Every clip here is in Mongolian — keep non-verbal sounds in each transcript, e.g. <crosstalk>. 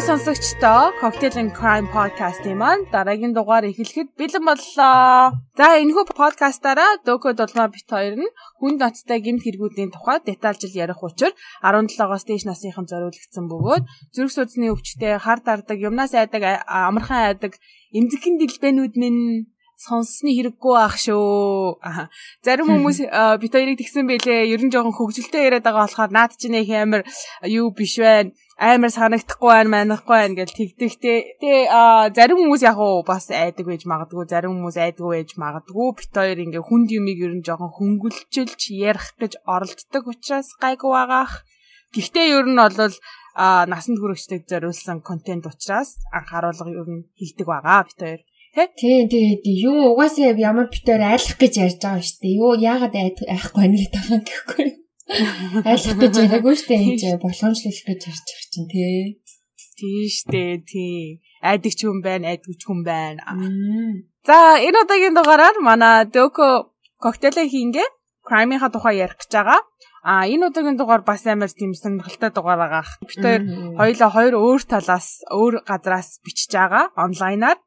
Сайн сонсогчдоо Cocktail and Crime podcast-ийн маань дараагийн дугаар эхлэхэд бэлэн боллоо. За энэхүү подкастаараа Дөкө дулмаа бит хоёр нь хүн ноцтой гэмт хэрэгүүдийн тухай детальжил ярих учраа 17-оос дээш насныхан зориулагдсан бөгөөд зүрх судасны өвчтөе, хар дардаг, юмнаас айдаг, амархан айдаг эмзэгхэн дэлбэнүүд минь сонссны хэрэггүй ах шүү. Зарим <laughs> хүмүүс бит хоёрыг тэгсэн байлээ. Ер нь жоохон хөвгөлтэй яриад байгаа болохоор наад чинь их амар юу биш байна амар санагдахгүй байна, манахгүй байна гэж тэгдэгтэй. Тэгээ зарим хүмүүс яг уу бас айдаг байж магадгүй, зарим хүмүүс айдгүй байж магадгүй. Бит хоёр ингээ хүнд юмыг ер нь жоохон хөнгөлчилж ярих гэж оролддог учраас гайгүй байгаах. Гэхдээ ер нь бол а насанд хүрэгчдэд зориулсан контент учраас анхааруулга ер нь хилдэг байгаа бит хоёр. Тийм тэгээд юу угаасаа ямар битээр айлах гэж ярьж байгаа шүү дээ. Юу яагаад айхгүй байна гэдэг байгаа гэхгүй. Айлах гэж яриаггүй шүү дээ. Энд болгоомжлох гэж ярьж байгаа чинь тий. Тийм шүү дээ тий. Айдаг ч хүн байна, айдгүй ч хүн байна. За энэ удаагийн дугаараар манай Дөко коктейлээ хийнгээ crime-ийн тухай ярих гэж байгаа. А энэ удаагийн дугаар бас амар тийм сонирхолтой дугаар байгаа. Бид хоёр хоёулаа хоёр өөр талаас, өөр газраас бичиж байгаа онлайнаар.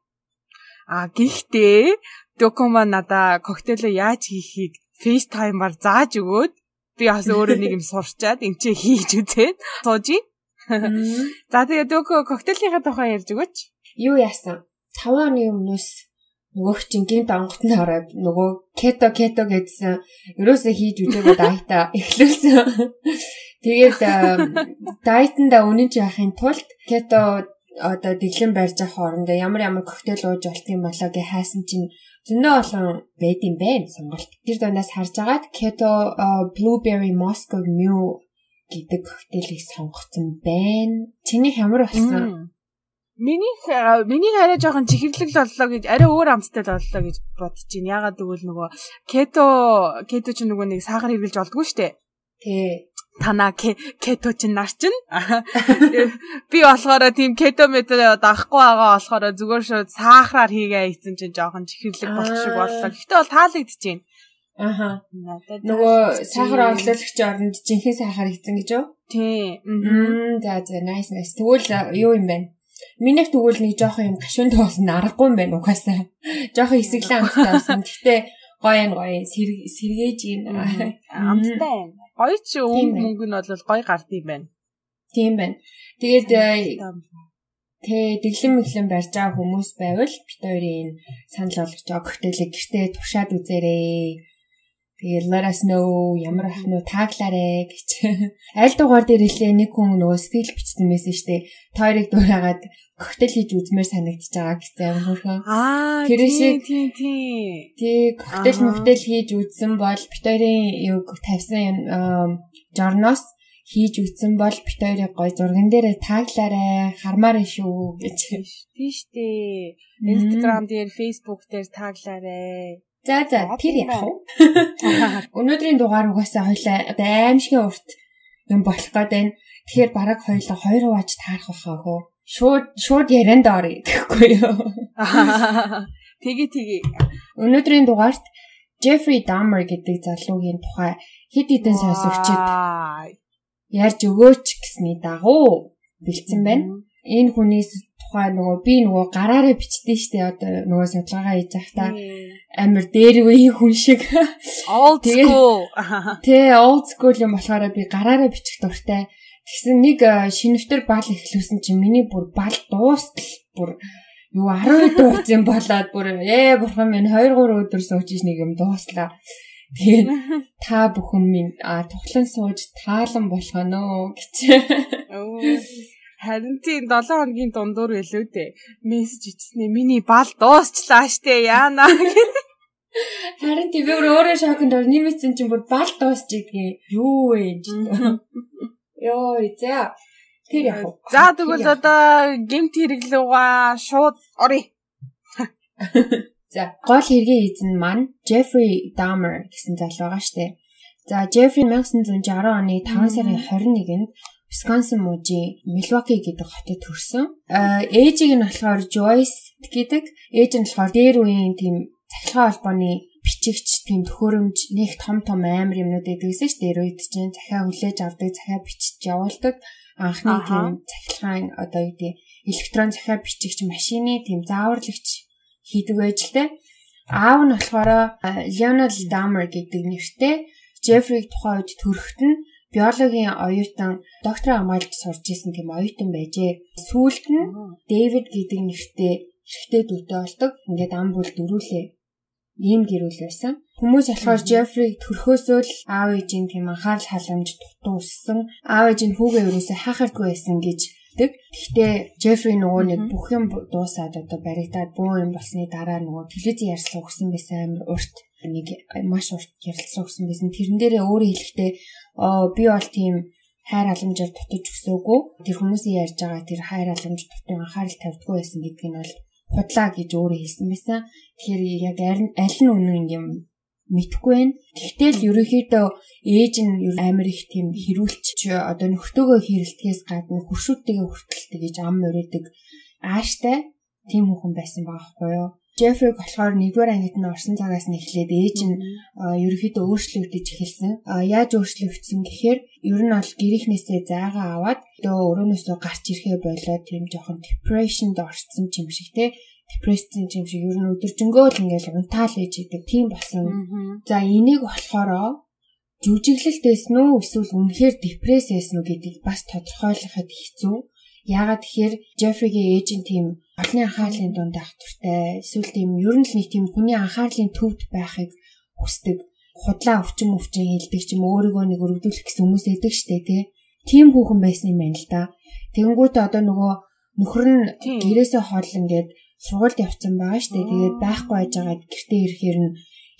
А гэхдээ докума надаа коктейлээ яаж хийхийг FaceTime-аар зааж өгөөд би бас өөрөө нэг юм <laughs> сурчаад энэ чи хийж үзээд сууж. <laughs> За тэгээ дөкө коктейлийнхаа тухай ярьж өгөөч. Юу яасан? 5 оны өмнөөс нөгөөх чинь гинт онготны ороод нөгөө кето кето гэдсэн ерөөсөө хийж үзээгүй дайта <laughs> эхлүүлсэн. Тэгээд дайтанда үнэн чи яхахын тулд кето одоо дэглэн барьж авах хоорондоо ямар ямар коктейл ууж болт юм болоо гэ хайсан чинь зөндөө олон байд юм байна сонголт. Тэр дундаас харж агаад Keto Blueberry Moscow Mule гэдэг коктейлийг сонгоцсон байна. Чиний ямар болсон? Миний миний арай жоохон чихэрлэг боллоо гэж арай өөр амттай боллоо гэж бодож байна. Ягаад гэвэл нөгөө keto keto ч нөгөө нэг сахар хэрглэж болдгоо штэ. Тий танаа кето чин нар чин <laughs> би болохоор тийм кето метод авахгүй байгаа болохоор зүгээр шууд сахараар хийгээ ийцэн чин жоохон чихэрлэг болох шиг боллоо. Гэхдээ бол таалагдчихээн. Аха. Нөгөө сахар орлуулагч оронд жинхэнэ сахар хийцэн гэж юу? Тий. Мм за за nice nice. Тэгвэл юу юм бэ? Минийх тэгвэл нэг жоохон юм гашуун тоосон аргагүй юм байна угаасаа. <laughs> Жоохон хэсэглэн амттай болсон. Гэхдээ гоё юм гоё сэргээж юм <laughs> амттай байна гоё ч өнгө мөнгө нь бол гоё гард юм байна. Тийм байна. Тэгээд Тэ дэглэм мэглэн барьж байгаа хүмүүс байвал бит хоёрын санал болгож байгаа коктейлийг гэртээ туршаад үзээрэй. Тэгээд let us know ямар ах нь тааглаарэ гэж. <laughs> Аль дугаар дээр хэлээ нэг хүн нөгөө сэтгэл бичсэн байсан шүү дээ. Тойрог дуурайгаад коктейл хийж үзмээр санагдчихж байгаа гэсэн амар хөрхөн. Аа тэр шиг тий тий. Тий коктейл моктейл хийж үзсэн бол битэрийн юу тавьсан жорноос хийж үзсэн бол бит хоёрыг гой зурган дээр тааглаарай хармаар шүү гэж. Тийш дээ. Instagram дээр, Facebook дээр тааглаарай. За за тэр яах вэ? <laughs> Өнөөдрийн дугаар угаасаа хоёлаа аимшигын урт юм болох байна. Тэгэхээр бараг хоёлаа хоёр хувааж таарах байхаа хөө шууд шууд ярианд орё гэхгүй юу. <laughs> Тэгээ тэгээ. Өнөөдрийн дугаарт Jeffrey Dahmer гэдэг залуугийн тухай хэд хэдэн сонсогчид ярьж өгөөч гэсний дагуу бэлдсэн байна. Энэ хүний тухай нөгөө би нөгөө гараараа бичдээ штэ одоо нөгөө судалгаа хийж байхдаа амар дээр үе хүн шиг old school. <laughs> Тэ old school юм болохоор би гараараа бичих дуртай. Тэгсэн нэг шинэвтер бал эхлүүлсэн чинь миний бүр бал дуустал бүр юу 10 дууц юм болоод бүр ээ бурхан минь 2 3 өдөр сууж нэг юм дууслаа. Тэгээд та бүхэн минь а тухлан сууж таалан болгоно гэж. Харин тийм 7 хоногийн дундуур байлөө дээ. Мессеж ичснээ миний бал дуусчлаа штэ яана. Харин тийм өөрөө шоконд ор нэмсэн чинь бүр бал дуусч идэг. Юу вэ? Йоо, за. Тэр яг. За тэгвэл одоо гемт хэрэглүүга шууд оръё. <laughs> За, гол хэргийн эзэн маань Jeffrey Dahmer гэсэн залуу байгаа штэ. За, Jeffrey 1960 оны 5 сарын 21-нд Wisconsin мужийн Milwaukee гэдэг хотод төрсөн. Аа, ээжийг нь болохоор Joyce гэдэг, ээж нь болохоор дээр үеийн тийм цахилгаан холбооны бичигч тийм төхөөрөмж нэг том том амар юмнууд эдгэсэн ш дээр үед чинь захиа хүлээж авдаг захиа бичиж явуулдаг анхны тийм цахилгаан одоо юу гэдэг электрон захиа бичигч машины тийм зааварлагч хийдэг байж л те. Аав нь болохоор Leonard Dahmer гэдэг нэртэй Jeffrey тухайн үед төрөхт нь биологийн оюутан доктор хамгаалж сурж исэн тийм оюутан байжээ. Сүүлд нь Дэвид гэдэг нэртэй эрэгтэй дүүтэй болдог. Ингээд ам бүл дөрүүлээ. Ийм гэрүүл байсан. Хүмүүс болохоор Жеффри төрхөөсөө л аав ээжийн тийм анхаарал халамж дутууссан. Аав ээж нь хүүгээ өрөөсөө хайхааргүй байсан гэж гэдэг. Гэхдээ Жеффри нөгөө нэг бүх юм дуусаад одоо баригдаад бөө юм болсны дараа нөгөө телевизийн ярьслага өгсөн байсан амар урт нэг маш урт ярилцлага өгсөн байсан. Тэрэн дээрээ өөрөө хэлэхдээ би бол тийм хайр халамжаар дутаж өсөөгүй. Тэр хүмүүсийн ярьж байгаа тэр хайр халамж дутуу анхаарал тавьдгүй байсан гэдгийг нь бол худлаа гэж өөрөө хэлсэн байсан. Тэгэхээр яг аль нь үнэн юм мэдхгүй байна. Тэгтэл ерөнхийдөө ээж нь амар их тийм хэрүүлч одоо нөхтөөгөө хэрэлтгээс гадна хуршүүдтэйгээ хүртэл тэгэж ам өрөөдөг ааштай тийм хүн байсан байгаа байхгүй юу? Джеффриг болохоор нэгдүгээр ангид нь орсон цагаас нь эхлээд ээж нь ерөнхийдөө өөрчлөгдөж эхэлсэн. Яаж өөрчлөгдсөн гэхээр ер нь бол гэрийнхнээсээ зайгаа аваад өө өрөөнөөсөө гарч ирэхээ болоод тийм жоохон depression-д орсон юм шиг те депрессийн юм шиг ер нь өдөржингөө л ингээл унтаал ээж идэг тийм болсон. За энийг болохоор жүжиглэлт байсан уу эсвэл үнэхээр депресс байсан уу гэдгийг бас тодорхойлоход хэцүү. Яагаад тэгэхээр Джеффригийн ээж нь тийм олонний анхаарлын дунд байх туртай эсвэл тийм ер нь л нэг тийм хүний анхаарлын төвд байхыг хүсдэг худлаа өвчин өвчин хэлдэг ч юм өөрийгөө нэг өргөдүүлэх гэсэн хүмүүс эдэг штэ тий. Тийм хүүхэн байсан юм байна л да. Тэнгүүтээ одоо нөгөө нөхөр нь гэрээсээ хол ингээд сургуульд явцсан байгаа штэ. Тэгээд байхгүй байж байгаад гэртээ ирэхээр нь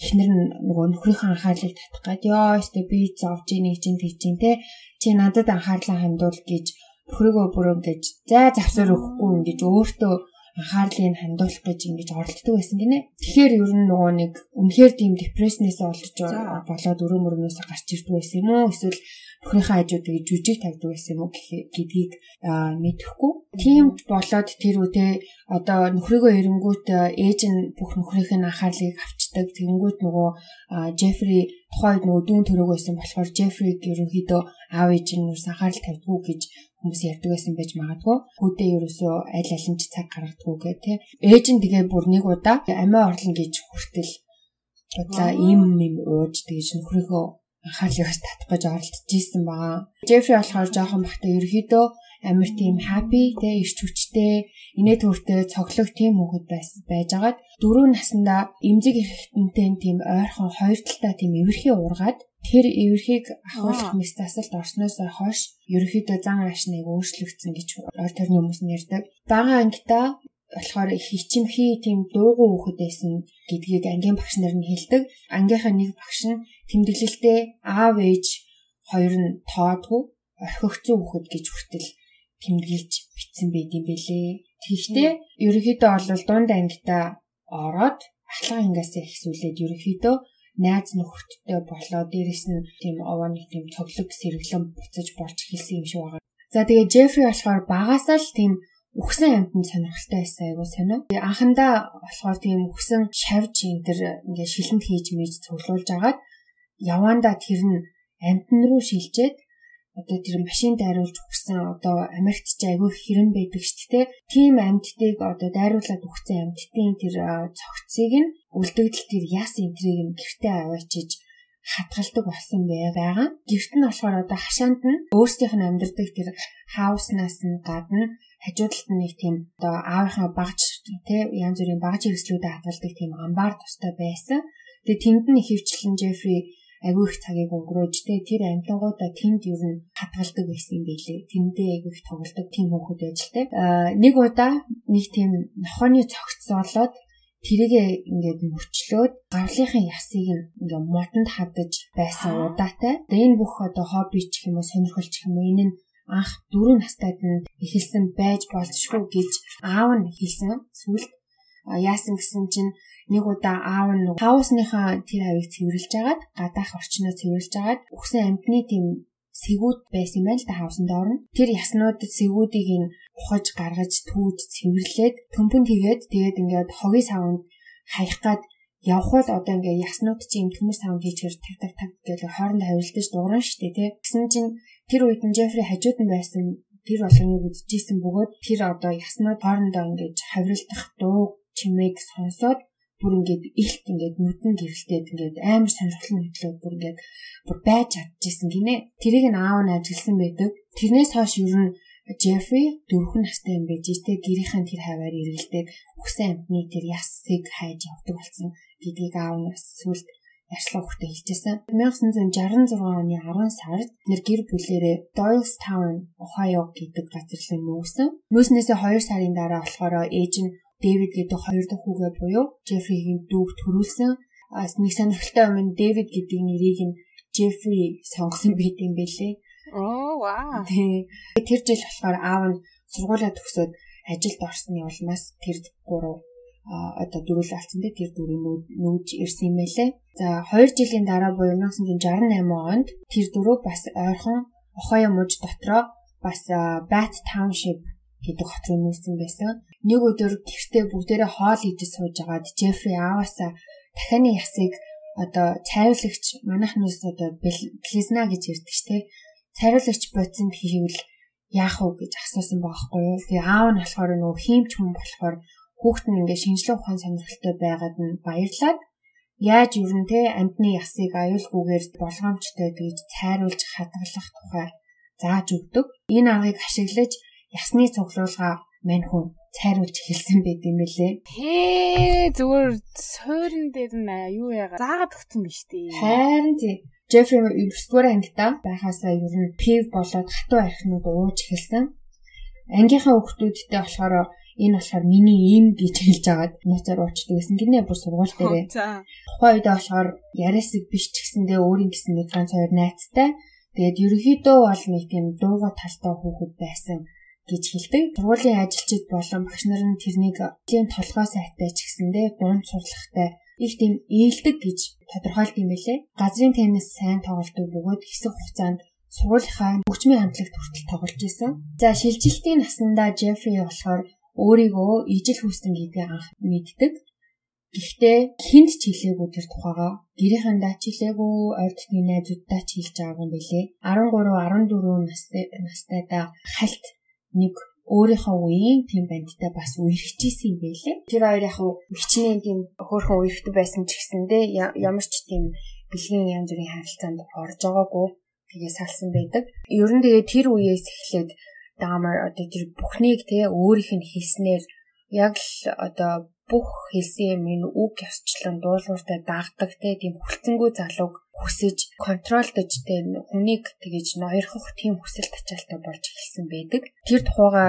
эхнэр нь нөгөө нөхрийнхөө анхаарлыг татах гад ёо өстө би зовж ийн чинь тийч чинь те чи надад анхаарлаа хандуул гэж нөхрийгөө бүр ингэж зай завсаар өгөхгүй ингэж өөртөө анхаарлыг хандуулах гэж ингэж оролддог байсан гинэ. Тэгэхээр ер нь нөгөө нэг үнэхээр тийм депресснээс олж болоод өрөө мөрнөөс гарч ирдэг байсан юм уу? Эсвэл нөхрийнхээ хажуудыг жүжиг тавьдаг байсан юм уу гэдгийг мэдэхгүй. Тийм болоод тэр үедээ одоо нөхрийгөө эренгүүт ээж нь бүх нөхрийнхээ анхаарлыг авчдаг. Тэгэнгүүт нөгөө Джеффри тухайд нөгөө дүүн төрөг байсан болохоор Джеффриг ерөнхийдөө аав ээж нь нүс анхаарал тавьдгүй гэж хүмүүс ярьдаг байсан байж магадгүй. Хүүдээ ерөөсөө аль алинч цаг гаргадгүй гэх тээ. Ээж нь тэгээ бүр нэг удаа амиа орлно гэж хүртэл бодлаа ийм юм ууж тэгж нөхрийнхөө анхаарлыг бас татах гэж оролдож исэн байгаа. Джеффри болохоор жоохон бахта ерөөхдөө амар тийм happy те ирч хүчтэй инээ төртэй цоглог тийм хүүхэд байж байгаад дөрөв наснда эмзэг эрхтэнтэй тийм ойрхон хоёр талтай тийм эвэрхий ургаад тэр эвэрхийг ахуулах мэс засалд орсноос хойш ерөөхдөө зан аашныг өөрчлөгдсөн гэж ойр төрний хүмүүс нь ярьдаг. Бага ангита болохоор их хичимхий тийм дуугүй хүүхэд байсан гэдгийг ангийн багш нар нь хэлдэг. Ангийнхаа нэг багш нь тэмдэглэлтэй аав ээж хоёр нь тоодгүй орхигцсон хүүхэд гэж хүртэл тэмдэглэж бичсэн юм бэлээ. Тэгэхдээ ерөнхийдөө бол дунд ангита ороод ахлах ангиас ихсүүлээд ерөнхийдөө найз нөхөдтэй болоо дээрэс нь тийм овооны тийм цоглог сэргэлэн буцаж болж эхэлсэн юм шиг байгаа. За тэгээ Джеффри болохоор багасаа л тийм үхсэн амьтанд сонирхолтой байсан айгуу сонио. Анхандаа болохоор тийм үхсэн шавж энэ төр ингээ шилэнд хийж мэж цуглуулж агаад явандаа тэр нь амьтан руу шилжээд одоо тэр машин дайруулж өгсөн одоо Америкт ч айгүй хэрэн байдаг шүү дээ. Тим амьдтыг одоо дайруулад өгсөн амьдтын тэр цогцыг нь үлдэгдэл тэр яс энтрийг нь гэртээ аваачиж хатгалдаг болсон байгаа. Гэрт нь болохоор одоо хашаанд нь өөрсдийнх нь амьдардаг тэр хауснаас нь гадна хажуудалд нь нэг тийм одоо аавынхаа багж тий янз бүрийн багж хэрэгслүүдэд хатгалдаг тийм амбар тустай байсан. Тэгээ тэнд нь хөвчлэн Жеффри агүй их цагийг өнгөрөөж тэ тэр амьтангуудаа тэнд ер нь хатгалдаг байсан билээ. Тэндээ агүй их тоглодог тийм хүмүүс л тэ. Нэг удаа нэг тийм нохооны цогц болоод тэрийгээ ингээд мөрчлөөд гавлынхын ясыг ингээд мотонд хадаж байсан удаатай. Тэгээ энэ бүх одоо хобби ч юм уу сонирхол ч юм уу энэ нь анх дөрөв настайд нь эхэлсэн байж болзошгүй гэж аав нь хэлсэн. Сүүлд яасан гэсэн чинь нэг удаа аав нь хаусныхаа тэр авийг цэвэрлж агаад гадаах орчноо цэвэрлж агаад үхсэн амьтны тийм сэгүүд байсан юм байна л да хавсан доор нь. Тэр яснуудад сэгүүдийг нь ухаж гаргаж түүж цэвэрлээд төмпөн тэгээд тэгээд ингээд хогийн савнд хаях гад явхад одоо ингээ яснууд чинь төмөр саунд хийчихэр таг таг таг гэж хоорондоо хавилдаж дууран штэ тий. Гэсэн чинь тэр үед нь Жефри хажууд нь байсан тэр болгоныг үзчихсэн бөгөөд тэр одоо яснууд хоорондоо ингэж хаврилдах дуу чимээг сонсоод бүр ингээд ихт ингээд нүдэн гэрэлтээд ингээд амар сонирхол мэтлээд бүр ингээд бүр байж чадчихсан гинэ. Тэрийг нь аав нь ажигласан байдаг. Тэрнээс хойш ер нь Джеффри дөрвөн настай юм байж тэ гэрийнхэн тэр хаваар эргэлдээд үхсэн амтны тэр ясыг хайж явдаг болсон гэдгийг аав нь сүлд ярьслаа хөхтэй хэлжсэн. 1966 оны 10 сард нэр гэр бүлээрээ Doylestown, Ohio гэдэг газар руу нүүсэн. Нүүснээсээ 2 сарын дараа болохоор ээж нь Дэвид гэдэг хоёр дахь хүүгээ буюу Джеффригийн дүүг төрүүлсэн. Нэг сонирхолтой юм нь Дэвид гэдэг нэрийг нь Джеффри сонгосон <laughs> байт юм бэлээ. Оо вау. Тэр жил болохоор аав нь сургуулаа төгсөөд ажилд орсны улмаас тэр гурав одоо дөрүүл алдсан дээ тэр дөрөв нүүж ирсэн юм байлээ. За 2 жилийн дараа буюу 1968 онд тэр дөрөв бас ойрхон Ohio мужи дотроо бас Bat Township гэдэг хот руу нүүсэн байсан. Нэг өдөр гэртээ бүгдээрээ хоол идэж сууж агаад Джеффри ааваасаа дахианы ясыг одоо цайруулагч манайхнаас одоо близна гэж ярьдаг штэ. Цайруулагч бодсон хийвэл яах вэ гэж асуусан байхгүй юу. Тэгээ аав нь болохоор нөгөө хиймч хүн болохоор хүүхэд нь ингээ шинжлэх ухаан сонирхолтой байгаад нь баярлаад яаж юу н тэ амьтны ясыг аюулгүйгээр болгоомжтой гэж цайруулж хадгалах тухай зааж өгдөг. Энэ аргыг ашиглаж ясны цуглуулга мань хүн цайруулж хэлсэн байт юм лээ. Хээ зүгээр суурин дээр нь юу яагаад заагаад өгсөн биз дээ. Харин тий. Джеффри 9-р ангита байхасаа ер нь пив болоод хатуу архинууд ууж эхэлсэн. Ангийнхаа хүүхдүүдтэй болохоор энэ болохоор миний ийм гэж хэлж агаад нууцаар уучдаг гэсэн гинэ бүр сургууль дээрээ. Тухайн үед болохоор яриасыг биш ч гэсэндээ өөрийн гэсэн нэг ганц хоёр найзтай. Тэгээд ерөнхийдөө бол нэг тийм дууга талтай хүүхэд байсан гэж хэлдэг. Сургуулийн ажилчид болон багш нар нь тэрнийг тийм толгой сайтай ч гэсэндээ дунд сурлагатай их тийм ээлдэг гэж тодорхойлд юм байлээ. Газрын теннис сайн тоглодог бөгөөд хэсэг хугацаанд сургуулийнхаа хөгжмийн хамтлагт хүртэл тоглож исэн. За шилжилтийн насндаа Джеффри болохоор өөрийгөө ижил хүүстэн гэдгийг анх мэддэг. Гэхдээ хүнд ч хэлээгүй тэр тухайгаа гэрийнхэндээ ч хэлээгүй ойр дотны найзуудтай ч хэлж байгаагүй юм билээ. 13 14 настай настайдаа хальт нэг өөрийнхөө үеийн тийм бандтай бас үерхчихсэн юм байлээ. Тэр хоёр яг хичнээн тийм хөөрхөн үерхтэй байсан ч гэсэндээ ямар ч тийм бэлгийн янз бүрийн харилцаанд орж байгаагүй тэгээ салсан байдаг. Ер нь тэгээ тэр үеэс эхлээд Дамар одоо тэр бүхнийг те өөрийнх нь хэлснээр яг л одоо бүх хэлсэн юм энэ үг ёсчлон дуулууртай дагдаг те тийм хүлцэнгүй залууг хүсэж контролдож те хүнийг тэгэж ноёрхох тийм хүсэл тачаалтай болж эхэлсэн байдаг. Тэр тухайга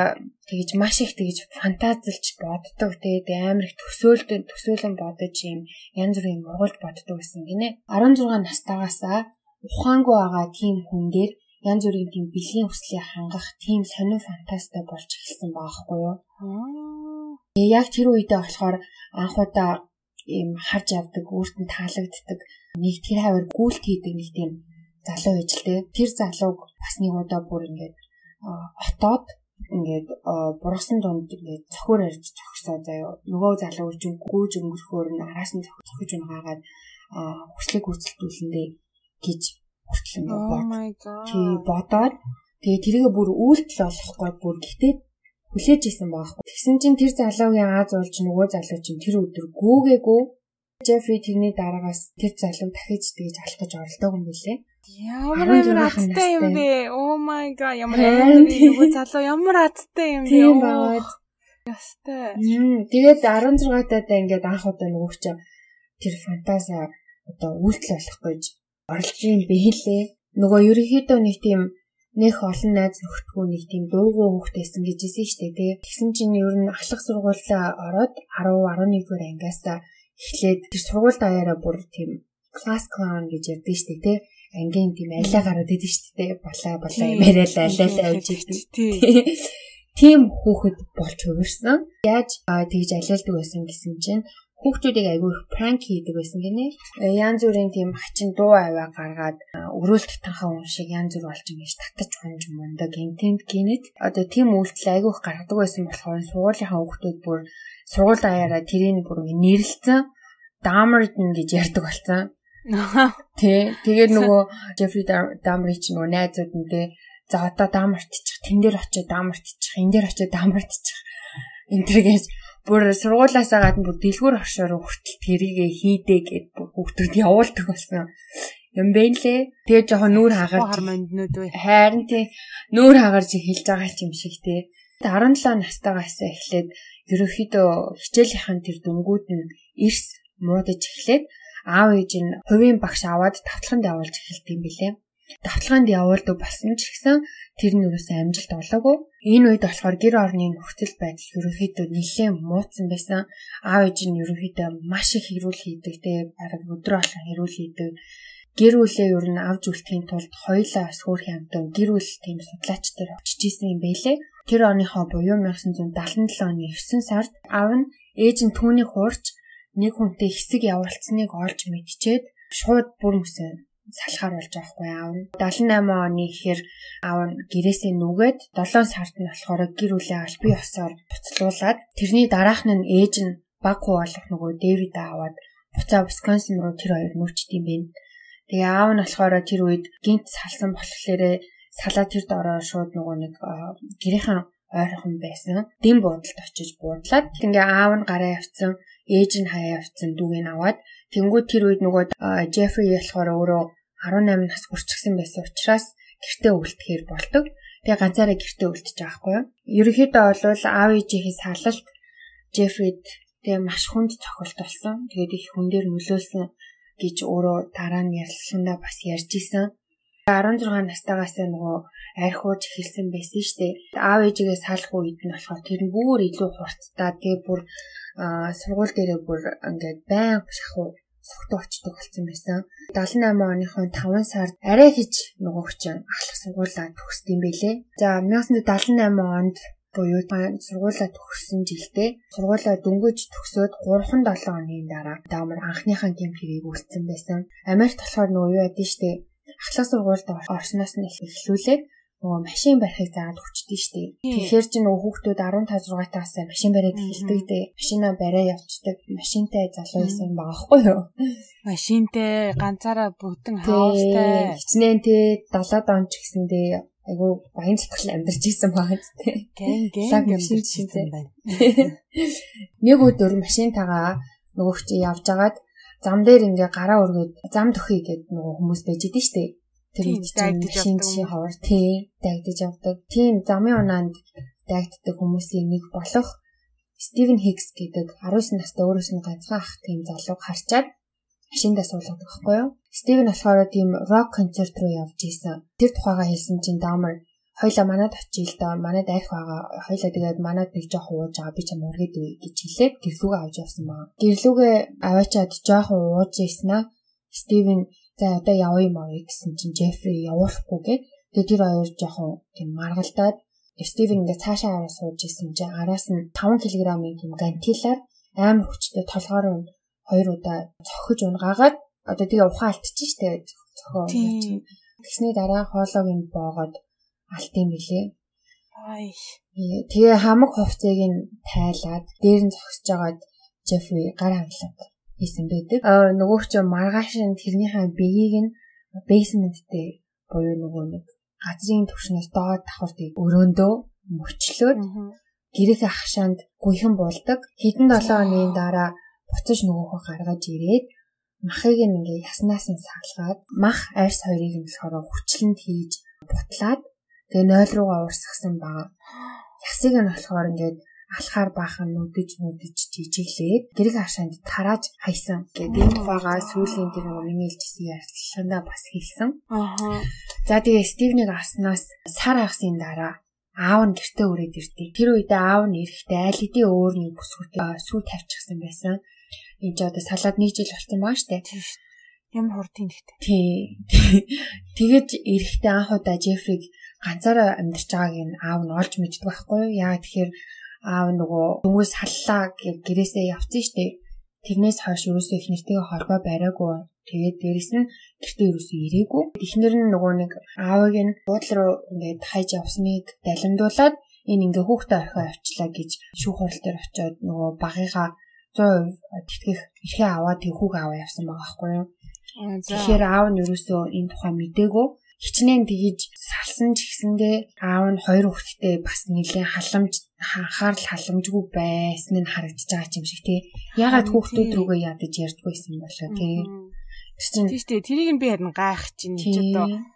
тэгэж маш их тэгэж фантазилж боддог те амар их төсөөлдөн төсөөлөн бодож юм янз бүрийн мургуулж боддог гэсэн гинэ. 16 настайгаасаа ухаангүй байгаа тийм хүн дээр янз бүрийн тийм бэлгийн хүслийг хангах тийм сонир фантастай болж эхэлсэн байгаа хгүй юу. Яг тэр үедээ болохоор анхудаа ийм харж авдаг, өөрт нь таалагддаг нэг тэр хавар гүйлт хийдэг нэг тийм залуу байж л дээ. Тэр залууг бас нэг удаа бүр ингээд отоод ингээд бургасан дунд ингээд цохор арж зогсоо заяа. Нөгөө залуу үжин гүүж өнгөрөхөөр нь араас нь цохиж унагаагаад хүслийг гүйцэлдүүлэндээ гэж хүртэл ингээд Oh my god. бодоод тэгээ тэрийг бүр үйлдэл олохгүй бүр гэтээ хүлээж исэн байхгүй. Тэгсэн чинь тэр залуугийн Аз уулж нөгөө залуу чинь тэр өдөр гүүгээгүй Джеффри тэрний дараагаас тэр залуу дахиж тэгж алах гэж оролдог юм билээ. Ямар амар аттай юм бэ? Oh my god. Ямар амар нөгөө залуу ямар аттай юм бэ? Тийм байгаад. Ястай. Тэгээд 16 таадаа ингээд анх удаа нөгөө ч тэр фантаза одоо үйлдэл болох гэж оролж юм бэлээ. Нөгөө ерөнхийдөө нэг тийм нэх олон найз нөхдөгүй нэг тийм дуугүй хүүхдээсэн гэж хэлсэн шүү дээ. Тэгсэн чинь ер нь ахлах сургуулаа ороод 10 11 дугаар ангиас эхлээд тэр сургууль даяараа бүр тийм класс клан гэж ярьдэн шүү дээ. Тэ ангийн тийм алиа гараад идэв шүү дээ. Балаа балаа яриад алиалаа авч идэв. Тийм хүүхэд болж хувирсан. Яаж тэгж алиалдаг байсан гэсэн чинь хүүхдүүдийг айгүй их пранк хийдэг байсан гинэ. Янз бүрийн тийм хачин дуу аваа гаргаад өрөөлт танхаа хүн шиг янз бүр болж ингэж татаж хонж мундаг интент гинэт. Одоо тийм үйлдэл айгүй их гаргадаг байсан болохоор суулынхаа хүүхдүүд бүр сургууль даяараа тэрийг бүр нэрлэлцэн Дамерден гэж ярьдаг болсон. <laughs> Тэ тэгээд нөгөө Jeffrey Dahmer чи нөгөө найзууд нь тэ за одоо Dahmer-тчих тэн дээр очиод Dahmer-тчих энэ дээр очиод Dahmer-тчих энтригээс бүр сургуулаасаа гадна бүр дэлгүүр оршоор хүртэл тэрийгэ хийдэ гэд хүүхдүүд явуулдаг болсон юм бэ лээ. Тэгээ жоохон нүүр хагарч харин тий нүүр хагарч эхэлж байгаа юм шиг тий. 17 настайгаас эхлээд ерөөхдөө хичээлийнхэн тэр дүнгууд нь эрс муудаж эхлээд аав ээж нь хувийн багш аваад тавталханд явуулж эхэлт юм билээ. Давталгаанд явуулдаг болсон ч гэсэн тэр нь юусэн амжилт олоогүй. Энэ үед болохоор гэр орны нөхцөл байдал ерөнхийдөө нэлээд муудсан байсан. Аав ээж нь ерөнхийдөө маш их хэрүүл хийдэг те бараг өдрө болгон хэрүүл хийдэг. Гэр бүлээ ер нь авч үлдэхийн тулд хоёулаа сүрх амтан гэр бүл тийм судлаач нар очиж исэн юм байлээ. Тэр оныхоо буюу 1977 оны 9 сард аав нь ээж нь түүний хуурч нэг хүнтэй хэсэг явуулсныг олж мэдчихэд шууд бүр мөсөн салхаар болж байгаа хгүй аав нь 78 оны ихээр аав нь гэрээсээ нүгээд 7 сард нь болохоор гэр бүлээ аль бие осоор буцлуулад тэрний дараах нь ээж нь баг хуваалах нөгөө Дэвид аваад буцаа Висконсин руу тэр хоёр юм байна. Тэгээ аав нь болохоор тэр үед гинт салсан болохоор салаа тэр дороо шууд нөгөө нэг гэрийнхэн ойрхон байсан. Дэм буудалд очиж буудлаад ингээ аав нь гараа явцсан, ээж нь хаяа явцсан дүүгийг аваад тэнгууд тэр үед нөгөө Джеффри болохоор өөрөө 18 нас хүрчихсэн байсан учраас гэртээ үлдэхээр болдог. Тэгээ ганцаараа гэртээ үлдчих байгаа хгүй юу. Ерөнхийдөө бол аав ээжийнхээ салалт Джеффрид тэгээ маш хүнд цохилт болсон. Тэгээд их хүн дээр нөлөөлсөн гэж өөрөө дараа нь ярилцлагандаа бас ярьж исэн. 16 настайгаас нөгөө архиуж эхэлсэн байсан шүү дээ. Аав ээжигээ салах үед нь болохоор тэр нь бүр илүү хурцтай тэгээ бүр сургууль дээрээ бүр ингээд байн шахуу согтуу очдог болсон байсан. 78 оныхон 5 сард арай хич нөгөө хүчин ахлах сургуулаа төгсд юм бэлээ. За 1978 онд буюу сургуулаа төгссөн жилдээ сургуулаа дөнгөж төгсөөд 3-7 оны дараа даамар анхныхаа гэмт хэрийг үлдсэн байсан. Америкт болохоор нөгөө юу яд нь штэ ахлах сургуульд орсноос нь эхлүүлээд нөгөө машин барихыг заагаад хүчтэй штэ. Тэгэхээр чи нөгөө хүүхдүүд 15 6 таас машин бариад эхэлдэг дээ. Машинаа бариа явцдаг. Машинтай залуу байсан байгаа хгүй юу? Машинтай ганцаараа бүтэн хаустай. Хичнээн те 70 он ч гэсэндээ айгу баян цатгал амьдарч исэн байгаа тий. Гэн гэн амьдарч исэн байна. <laughs> Нэг өдөр машинтагаа нөгөө чи явж агаад зам дээр ингээ гараа өргөд зам төхий гэдэг нөгөө хүмүүс байж идэв штэ. Тэр машин чи ховор тий дагдаж явдаг. Тийм замын унаанд дагддаг хүмүүсийн нэг болох Стивен Хикс гэдэг 19 настай өөрөөс нь ганцхан ах тийм залууг харчаад машиндаа суулгадаг байхгүй юу? Стивен болохоор тийм рок концерт руу явж исэн. Тэр тухайгаа хэлсэн чинь Дамер хоёлаа манад очил да манад арх байгаа хоёлаа тэгээд манад нэг жоох ууж байгаа би ч юм ургэд үе гэж хэлээд гэрлүүгээ авч явсан баа. Гэрлүүгээ аваачаад жоох ууж ийснаа Стивен за одоо явъя юм аа гэсэн чинь Джеффри явуулахгүй гээд тэгээд тэр хоёр жоохон тийм маргалдаад Стивен ингээ цаашаа аваа сууж исэн чинь араас нь 5 кг-ийн тийм гантилаар амар хүчтэй толгоор нь хоёр удаа цохиж унгаагаад одоо тэгээ ухаан алдчих штэ цохоо. Тэгсний дараа хоолойг нь боогод алт юм билээ. Ай. Тэгээ хамаг хувцсыг нь тайлаад дээр нь зогсож байгаад Джеффри гар хангалаад хийсэн байдаг. Аа нөгөө ч маргааш нь тэрнийхээ биеийг нь бейсмент дээр буюу нөгөө нэг газрын түвшнээс доод давхартыг өрөөндөө мөчлөөд гэрээсээ хашаанд гүйхэн булдаг. Хэдэн 7 хоногийн дараа буцаж нөгөөхөө гаргаж ирээд махыг нь ингээ яснаас нь саалгаад мах арьс хоёрыг нь болохоор хүчлэнд хийж бутлаад Тэгээ 0 руугаа урсгасан байгаа. Ясыг нь болохоор ингээд алхаар баахан нүдэж нүдэж жижиглээд гэрэг хашаанд тарааж хайсан гэдэг энэ тухайгаа сүүлийн тэр миний хэлжсэн ярилцлаганда бас хэлсэн. Аа. За тэгээ Стивнийг авснаас сар агсын дараа аав нь гэртээ өрөөд ирдээ. Тэр үедээ аав нь эрэхтэй айл хэдийн өөр нэг бүсгүүтэй сүү тавьчихсан байсан. Энд ч одоо салаад нэг жил болсон байгаа штэ. Ямар хурдын гэхдээ. Тий. <laughs> Тэгээд эрэхтэй анх удаа Джефриг ганцаараа амьдарч байгааг нь аав нь олж мэддэг байхгүй юу? Яа тэгэхээр аав нөгөө дөнгөс саллаа гэрээсээ явцсан дээ. Тэрнээс хойш ерөөсөө их нэртэйгээ холбоо бариагүй. Тэгээд дээрэс нь гэртээ ерөөсөө ирээгүй. Эхнэр нь нөгөө нэг аавыг нь буудлын руу ингээд хайж явсныг далимдуулаад энэ ингээ хүүхдээ орхио авчлаа гэж шүүх хурал дээр очиод нөгөө багыгаа 100% тэтгэх эрхээ аваад түүхийг аваа явсан байгаа байхгүй юу. Тэгэхээр аав нь ерөөсөө энэ тухай мдээгүй хичнээн тгийж салсан ч гэсэндээ аав нь хоёр хүүхэдтэй бас нэлийн халамж анхаарал халамжгүй байсан нь харагдаж байгаа юм шиг тий. Ягаад хүүхдүүд рүүгээ ядаж ярьдгүй юм болоо тий. Тийм шүү дээ. Тэрийг нь би харин гайх чинь ч одоо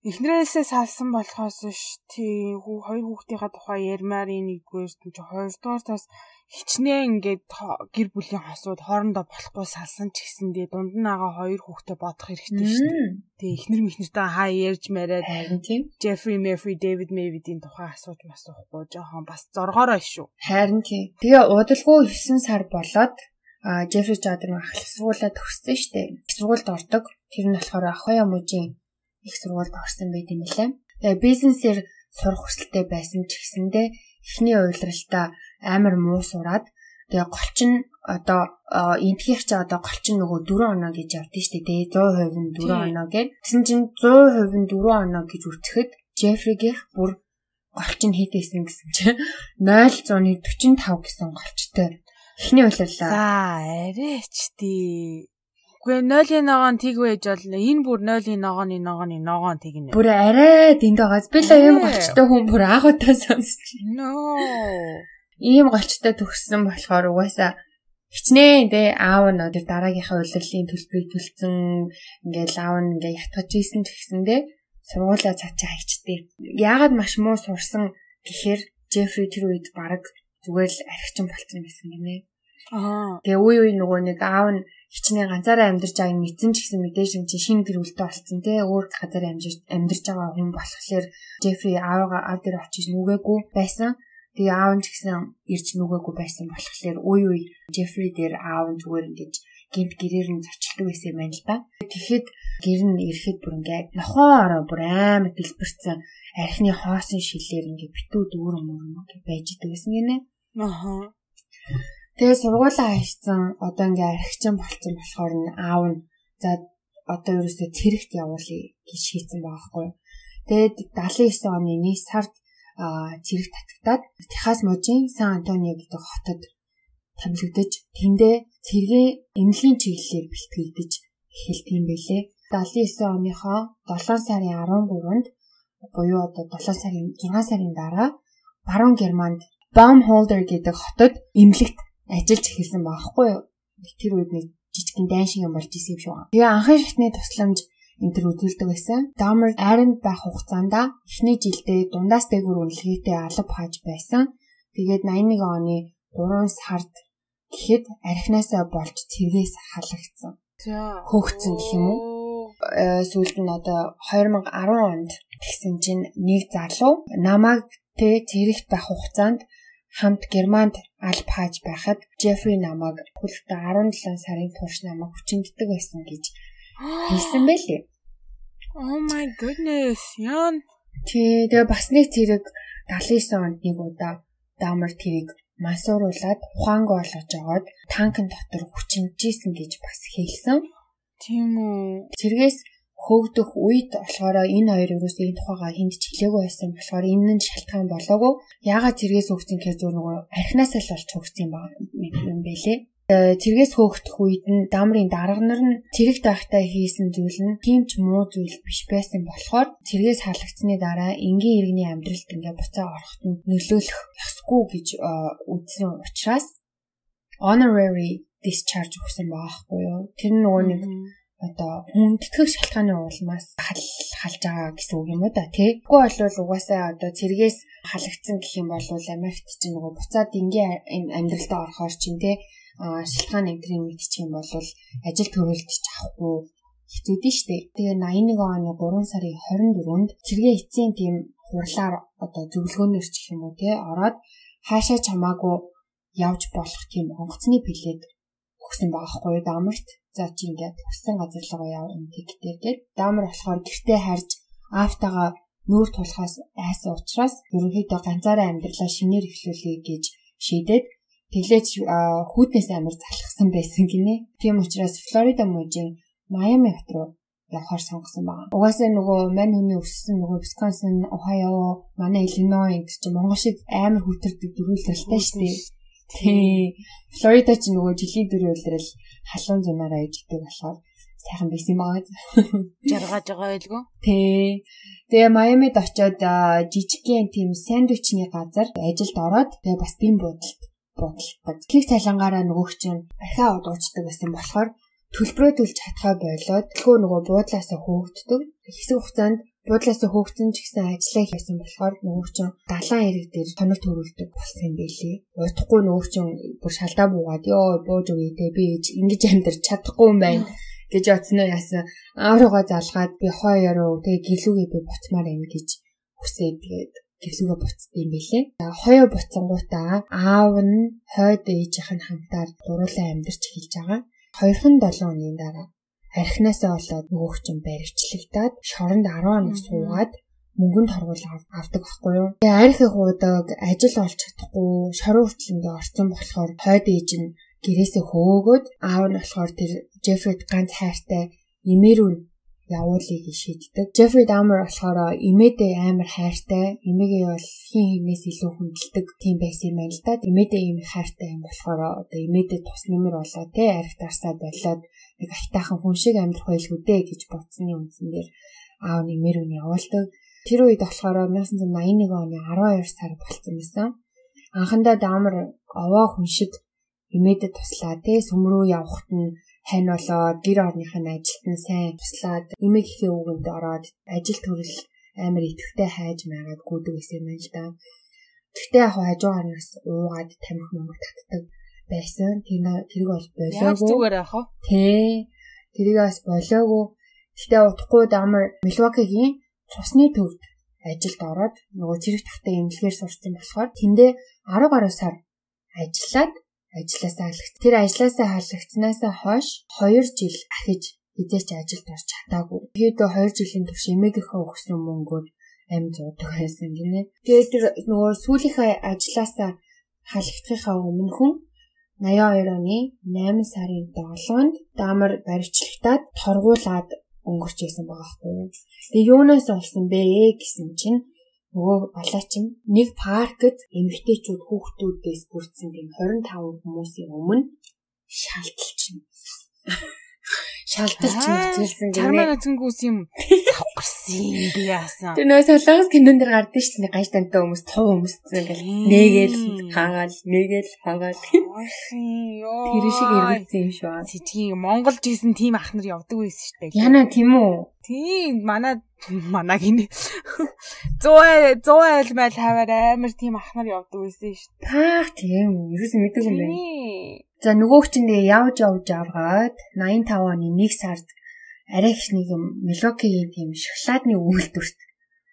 эхнэрээсээ салсан болохоос ш тий хоёр хүүхдийнхаа тухай ярмаар нэгдүгээр чинь хоёрдугаар тас хичнээн ингээд гэр бүлийн хосууд хоорондоо болохгүй салсан ч гэсэндээ дунд нь байгаа хоёр хүүхдээ бодох хэрэгтэй дээ. Тэгээ эхнэр мэхнэртэй хаа ярьж мараад харин тийм Jeffrey Murphy, David Mavidийн тухай асууж масуухгүй жоохон бас зоргоорой шүү. Харин тийм. Тэгээ удалгүй 9 сар болоод а Jeffrey Jordan ах сургуулаа төгссөн. Их сургуульд ордог. Тэр нь болохоор Ахоя мужийн их сургуульд орсон байт юм лээ. Тэгээ бизнесээр сурах хүсэлтэй байсан ч гэсэндээ эхний уйлралтаа амар муу сураад тэгээ голчин одоо энтгийх чи одоо голчин нөгөө 4 оноо гэж явдсан шүү дээ. 100% нь 4 оноо гэж. Тэгсэн чинь 100% нь 4 оноо гэж үтгэхэд Джефригийнх бүр голчин хийдээсэн гэсэн чинь 0.45 гэсэн голчтой эхний уйлрлаа. За арайч тий. Үгүй 0-ийн ногоон тэг байж бол энэ бүр 0-ийн ногооны ногооны ногоон тэг нэ. Бүр арай тэнд байгаа. Би л ийм голчтой хүн бүр агуудаа сонсч. No. Ийм голчтой төгссөн болохоор угаасаа хичнээн дээ аав нь өдөр дараагийнхаа улирлын төлбөрийг төлсөн ингээл аав нь ингээ ятгаж ийсэн ч гэсэндээ сургуулаа цаачаа хайчдээ. Яагаад маш муу сурсан гэхээр Джеффри тэр үед баг зүгээр л архичин болцсон байсан гинэ. Аа. Тэгээ үе үе нөгөө нэг аав нь хичнээн ганцаараа амьдарч байгааг нь мэдсэн ч гэсэн мэдээж юм чи шинэ гэр бүлтэй болцсон те өөр газар амьдарч амьдарч байгаа хүн болохоор Джеффри аавгаа аав дээр очиж нүгээгүй байсан. Тэгээ аав нь ч гэсэн ирж нүгээгүй байсан болохоор үе үе Джеффри дээр аав нь зүгээр ингэж гинт гэрээр нь зочлдог байсан юм байна л да. Тэгэхэд гэр нь ирэхэд бүр ингээ нохоо ороо бүр амар дэлбэрсэн архины хоосон шилээр ингээ битүү дүүр мөр байж идэг гэсэн гинэ. Аха. Тэгээ сургуулаа хайцсан одоо ингээ архичин болцсон болохоор нь аав нь за одоо ерөөсөө цэрэгт явуулъя гэж шийдсэн байгаа хгүй. Тэгээд 79 оны 1 сард цэрэг татагдаад Техас мужийн Сан Антонио гэдэг хотод томилогдож тэндээ цэргийн эмнэлгийн чиглэлээр бэлтгэгдэж эхэлт юм байлээ. 79 оныхоо 7 сарын 13-нд буюу одоо 7 сарын 6 сарын дараа Баруун Германд Baumholder гэдэг хотод эмнэлэгт ажиллаж эхэлсэн байхгүй юу. Тэр үед нэг жижигхэн дайн шиг юм болж исэн юм шүү. Тэгээ анхны шатны тусламж энэ төр үзүүлдэг байсан. Dahmer айранд байх хугацаанд эхний жилдээ дундаас дээгүүр үнэлгээтэй алба хааж байсан. Тэгээд 81 оны 3 сард гэхэд архинасаа болж цэргээс халагдсан. Хөөгцөн гэх юм уу? Э, сүүлд нь одоо 2010 онд тэгсэн чинь нэг залуу намайг тэ цэрэгт байх хугацаанд хамт Германд аль хааж байхад Джеффри намайг хүлэгтээ 17 сарын турш намайг хүчинддэг байсан гэж хэлсэн байлээ. Oh my goodness. Яан. Тий, тэгээ бас нэг зэрэг 79 онд нэг удаа Дамар тэрийг мансууруулад ухаангаа олгож аваад танкын дотор хүчинжсэн гэж бас хэлсэн. Тийм үү. Цэргээс хөөгдөх үед болохоор энэ хоёр ерөөсөө энэ тухайгаа хүнд ч хэлээгүй байсан болохоор энэ нь шалтгаан болоогүй. Яагаад цэргээс хөөгсөн гэхээр зөв нөгөө архинаас л болж хөөгсөн юм байлээ. Цэргээс хөөгдөх үед нь дамрын дарга нар нь цэрэгт байхдаа хийсэн зүйл нь тийм ч муу зүйл биш байсан болохоор цэргээс халагдсны дараа энгийн иргэний амьдралд ингээ буцаа ороход нь нөлөөлөх ёсгүй гэж үзсэн учраас honorary discharge өгсөн байгаа хгүй юу. Тэр нөгөө нэг одоо хүндэтгэх шалтгааны улмаас халж байгаа гэсэн үг юм уу да тий. Тэгэхгүй бол угаасаа одоо цэргээс халагдсан гэх юм бол Америкт чинь нөгөө буцаад энгийн амьдралдаа орохоор чинь тий шалтгаан энтрийн мэдчих юм бол ажил төрөлт ч авахгүй хэцүү дээ штэ. Тэгээ 81 оны 3 сарын 24-нд цэргийн эцсийн тийм хурлаар одоо зөвлөгөөнөр ч гэх юм уу тий ороод хаашаа чамаагүй явж болох тийм онгоцны плед өгсөн байгаа хгүй дамарт за чи ингээд хүссэн газар руу яв энэ гэдэг гээд даамар болохоор гэртээ харж аавтайгаа нүүр тулахаас айсан учраас ерөнхийдөө ганцаараа амьдралаа шинээр эхлүүлэе гэж шийдээд тэглэж хүүтнээс амар залхсан байсан гинэ. Тийм учраас Флорида мужийн Майами хот руу явахаар сонгосон байна. Угаасаа нөгөө мань хүний өссөн нөгөө Wisconsin, Ohio, манай Illinois гэж чинь Монгол шиг амар хүүтэрдэг дөрүүлэлтэй шүү дээ. Тий. Флорида ч нөгөө жилийн дөрөв үлрэл халуун зунаараа иждэг болохоор сайхан байсан юм аа. Жаргаж байгаа байлгүй. Тий. Тэгээ Майамид очиод жижигхэн тийм сэндвичний газар ажилд ороод тэгээ бас тийм бодолт бодлоо. Кик цалангаараа нөгөөх чинь ахаа удуучдаг байсан болохоор төлбөрөө төлж чадхаа болоод төлхөө нөгөө буудлаасаа хөөгддөг. Хэсэг хугацаанд буудлаасаа хөөгдсөн ч гэсэн ажиллаа хийсэн болохоор нөгөө чинь далайн эрэг дээр тоног төрүүлдэг болсон юм байлээ. Удахгүй нөгөө чинь бүр шалдаа буугаад ёо бууж өгье те би ингэж амьдарч чадахгүй юм байна гэж оцсноо яасан. Ааруугаа залгаад би хойороо тэгээ гэлүүгээ би буцмаар юм гэж хүсээд тэгээд гэрлүүгээ буцсан юм билээ. Хойо буцсангуудаа аав нь хойд ээжийнх нь хамтаар гуруулаа амьдарч эхэлж байгаа. 2-7 хоногийн дараа архинасаа болоод нөгөөх чинь баривчлагдаад шоронд 10 хоног суугаад мөнгөнд хоргуул авдаг байхгүй юу. Тэгээ архи гуудаг ажил олж чадахгүй шорон хүртлэндээ орсон болохоор хойд ээж нь гэрээсээ хөөгөөд аав нь болохоор тэр Джефрид ганц хайртай имэрүүн явуулыг шийддэг. Джеффри Дамер болохоор имэдээ амар хайртай, имэгээ бол хин хинээс илүү хүндэлдэг тийм байсан юм байна л да. Имэдээ ийм хайртай юм болохоор одоо имэдээ тус нэмэр болоо те аригтарсаа болоод нэг айтаахан хүн шиг амьдрах байлгүй дээ гэж бодсны үндсэн дээр аав нэмэр үн явуулдаг. Тэр үед болохоор 1981 оны 12 сар болсон байсан. Анхандаа Дамер овоо хүн шиг имэдэд туслаа те сүмрүү явахт нь хань болоод гэр орныхын ажилд нь сайн туслаад эмэг ихээ үгэнд ороод ажил төрөл амар итгэвтэй хайж магаад гүдэг гэсэн юм л да. Гэхдээ яг хажуугаараас уугаад тамхи мөнгө татдаг байсан. Тэр тэрийг бол болоогүй. Зүгээр яах вэ? Тий. Тэрийг бас болоогүй. Гэхдээ удахгүй Дамар Милвокигийн цусны төвд ажилд ороод нөгөө цэрэг тахтай эмнэлгээр сурсан болохоор тэндээ 10 гаруй сар ажиллаад ажлаасаа халагдсан. Тэр ажлаасаа халагдсанаасаа хойш 2 жил ахиж хизээч ажилд орж чадаагүй. Тэгээд 2 жилийн турш эмээгийнхээ өгсөн мөнгөөр амь зуудаг байсан гинэ. Тэгээд тэр нөгөө сүүлийнхээ ажлаасаа халагдахынхаа өмнө хүн 82 оны 8 сарын 7-нд даамар баривчлагтаад торгуулад өнгөрч исэн байгаа байхгүй юу. Тэгээ юунаас олсон бэ гэсэн чинь нөгөө балаачин нэг паркт эмэгтэйчүүд хүүхдүүдээс бүрдсэн тийм 25 хүмүүсийн өмнө шаалталчихна. Шаалталч үзүүлсэн гэнэ. Чармаа зөнгүүс юм авгарсан юм би яасан. Тэр нөө солонгос кинон дэр гардаг шүү дээ. Гаж тантай хүмүүс тов хүмүүссэн ингээл нээгээл хаагаал нээгээл хаагаал. Тэр шиг эргэлзсэн юм шүү. Цэцгийн Монголд ийсэн тим ах нар явдаг байсан шүү дээ. Яна тийм үү? Тийм манай манаг энэ 100 100 айлмал хаваар амар тийм ах нар явдаг байсан шүү. Таах тийм үү? Ерөөс мэддэг юм байна. За нөгөөх чинь явж явж авгаад 85 оны 1 сард арай их нэг Милокигийн тийм шоколадны үйлдвэрт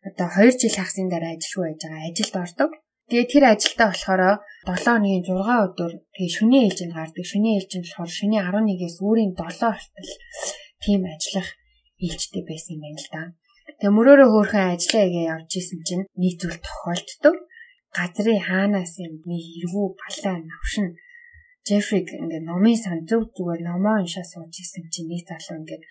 одоо 2 жил хагасны дараа ажилгүй байж байгаа ажилд ордог. Тэгээ тэр ажилдаа болохоор 7 оны 6 өдөр тэгээ шөнийн ээлжинд гардаг. Шөнийн ээлжинд болохоор шөнийн 11-ээс өөрийн 7 хүртэл тийм ажиллах ээлжтэй байсан юм байна л да. Тэгээ мөрөөрөө хөөрхөн ажиллаа игээ явж исэн чинь нийт зүйл тохиолддог. Газрын хаанаас юм нэг эргүү балаа навшин Джефриг ингээд номын сан зөв зүгээр номоо уншаа сууж исэн чинь нэг залуу ингээд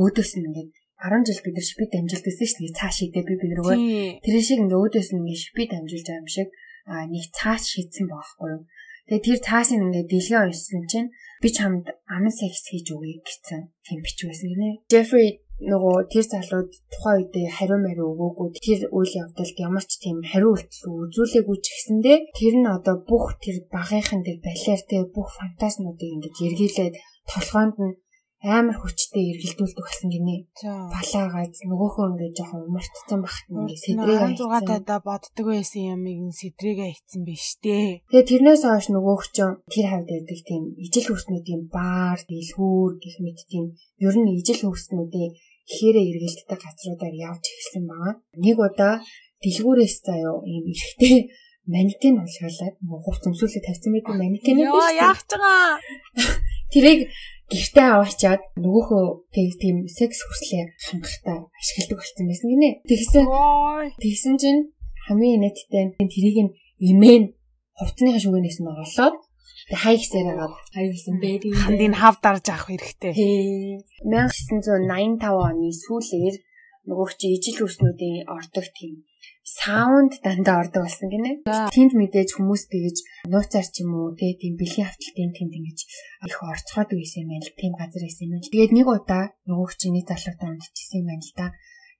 өөдөөс нь ингээд 10 жил бид нар шипид амжилт гэсэн шүү дээ цааш идэ би бид нөгөө тэр шиг ингээд өөдөөс нь ингээд шипид амжилж байгаа юм шиг а нэг цаас шийдсэн байхгүй юу. Тэгээ тэр цаасыг ингээд дэлгээ уншсан чинь би чамд аман секс хийж өгье гэсэн тийм бич байсан гинэ. Джеффри нөгөө тэр залууд тухайн үедээ хариу мариу өгөөгүй тэр үйл явдалд ямар ч тийм хариу үйлдэл үзүүлээгүй ч гэсэндээ тэр нь одоо бүх тэр багийнхан тэр балер тэр бүх фантаснуудыг ингэж эргүүлээд толгоонд нь амар хүчтэй эргэлдүүлдэг болсон гинэ. Балаагаа нөгөөхөө ингээд жоохон умартсан багт ингээд сэдрийг хайцсан. 6 боддог байсан ямыг сэдрийг хайцсан биш дээ. Тэгээ тэрнээс хойш нөгөөх ч тэр хавьд байдаг тийм ижил хөрснүүдийн баар, дэлгүүр гэх мэт тийм ер нь ижил хөрснүүдийн хээрээ эргэлддэг газруудаар явж эхэлсэн байгаа. Нэг удаа дэлгүүрээс заяо ийм эрэхтэй <laughs> манекен улгаалаад хувц өмсүүлээ тавьсан байдаг манекен юм байна. Яа яах чагаа. <laughs> Тэрийг гэртээ аваачаад нөгөөхөө тийм секс хүслээ хангахтаа ашигладаг болсон байсан гинэ. Тэгсэн. Тэгсэн чинь хамгийн нэттэй тэрийг нь имэн хувцсныхаа шүгэнээс нь олоод хай гэсээр агаад хай гэсэн бэби хандыг хав дарж авах хэрэгтэй. 1985 оны сүүлээр нөгөө чи ижил үснүүдийн ордог тийм саунд дандаа ордог болсон гинэ. Тэнд мэдээж хүмүүс тэгэж нууцаар ч юм уу тэгээ тийм бэлгийн хавталтын тэнд ингэж их орцгоод байсан юм байна л тийм газар байсан юм байна. Тэгээд нэг удаа нөгөө чиний залуутай унтчихсан юм байна л да.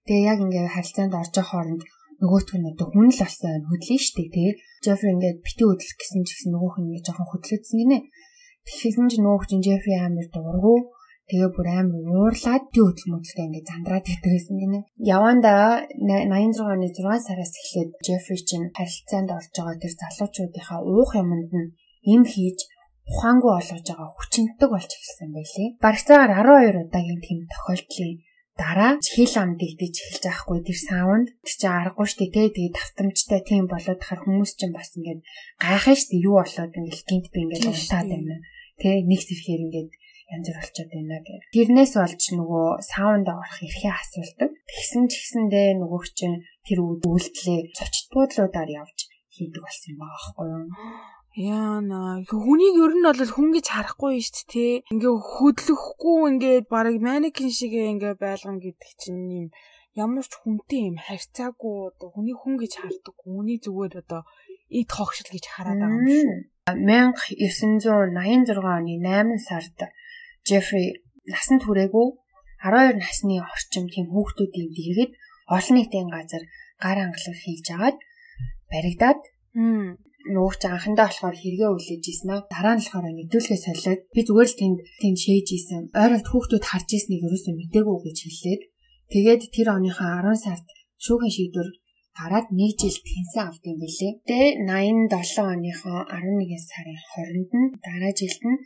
Тэгээ яг ингээ харилцаанд орж байгаа хооронд нөгөөтг нь одоо хүн л болсон хөдлөн штэ тэгээ Жеффри ингээд бити хөдлөх гэсэн ч гэсэн нөгөөх нь ингээ жоохон хөдлөдсөн гинэ. Тэгэхээр чи нөгөөх чинь Жеффри амар дургу Тэгээ бүр амар уурлаад тий хөдөлмөрлөлтэй ингээд зандраад идэг гэсэн гинэ. Яванда 86 оны 6 сараас эхлээд Джеффри чинь харилцаанд орж байгаа тэр залуучуудынхаа уух юмд нь эм хийж ухаангүй болгож байгаа хүчинтэг болж эхэлсэн байлээ. Барагцаагаар 12 удаагийн тэм тохиолдлын дараа хил ам дэгдэж эхэлж байхгүй тэр саунд тэр чинь аргагүй штэ тий тэгээ тавтамжтай тийм болоод хар хүмүүс чинь бас ингээд гайхах штэ юу болоод ингээд гинт би ингээд унтаад байна. Тэ нэг зэрхээр ингээд янз бүр болчиход байна гэх. Тэрнээс болж нөгөө саунд орох эрхээ асуулдаг. Тэгсэн ч гэсэндээ нөгөө чинь тэр үйлдэлээ цочт буудлуудаар явж хийдэг болсон юм байгаа байхгүй юу? <gasps> Яана хүнийг ер нь бол хүн гэж харахгүй шүү дээ тий. Ингээ хөдлөхгүй ингээд барыг манекен шиг ингээ байлгана гэдэг чинь юм ямар ч хүнтэй юм харьцаагүй одоо хүний хүн гэж хардаг. Хүний зүгээр одоо эд хогшил гэж хараад байгаа юм шүү. 1986 оны 8 сард Жеффри насанд хүрээгүй 12 насны орчим тийм хүүхдүүдийн дэргэд олон нийтийн газар гар хангалах хийж агаад баригдаад нуух ч анхандаа болохоор хэрэгээ үлээж ийсэн аа дараа нь болохоор мэдүүлгээ солиод би зүгээр л тэнд тэнд шээж ийсэн ойролт хүүхдүүд харж ийснийг ерөөсөө мдээгүй гэж хэллээд тэгээд тэр оныхаа 10 сард шүүхийн шийдвэр гараад нэг жил тэнсэн авд юм билээ. Тэгээ 87 оныхоо 11 сарын 20-нд нь дараа жилд нь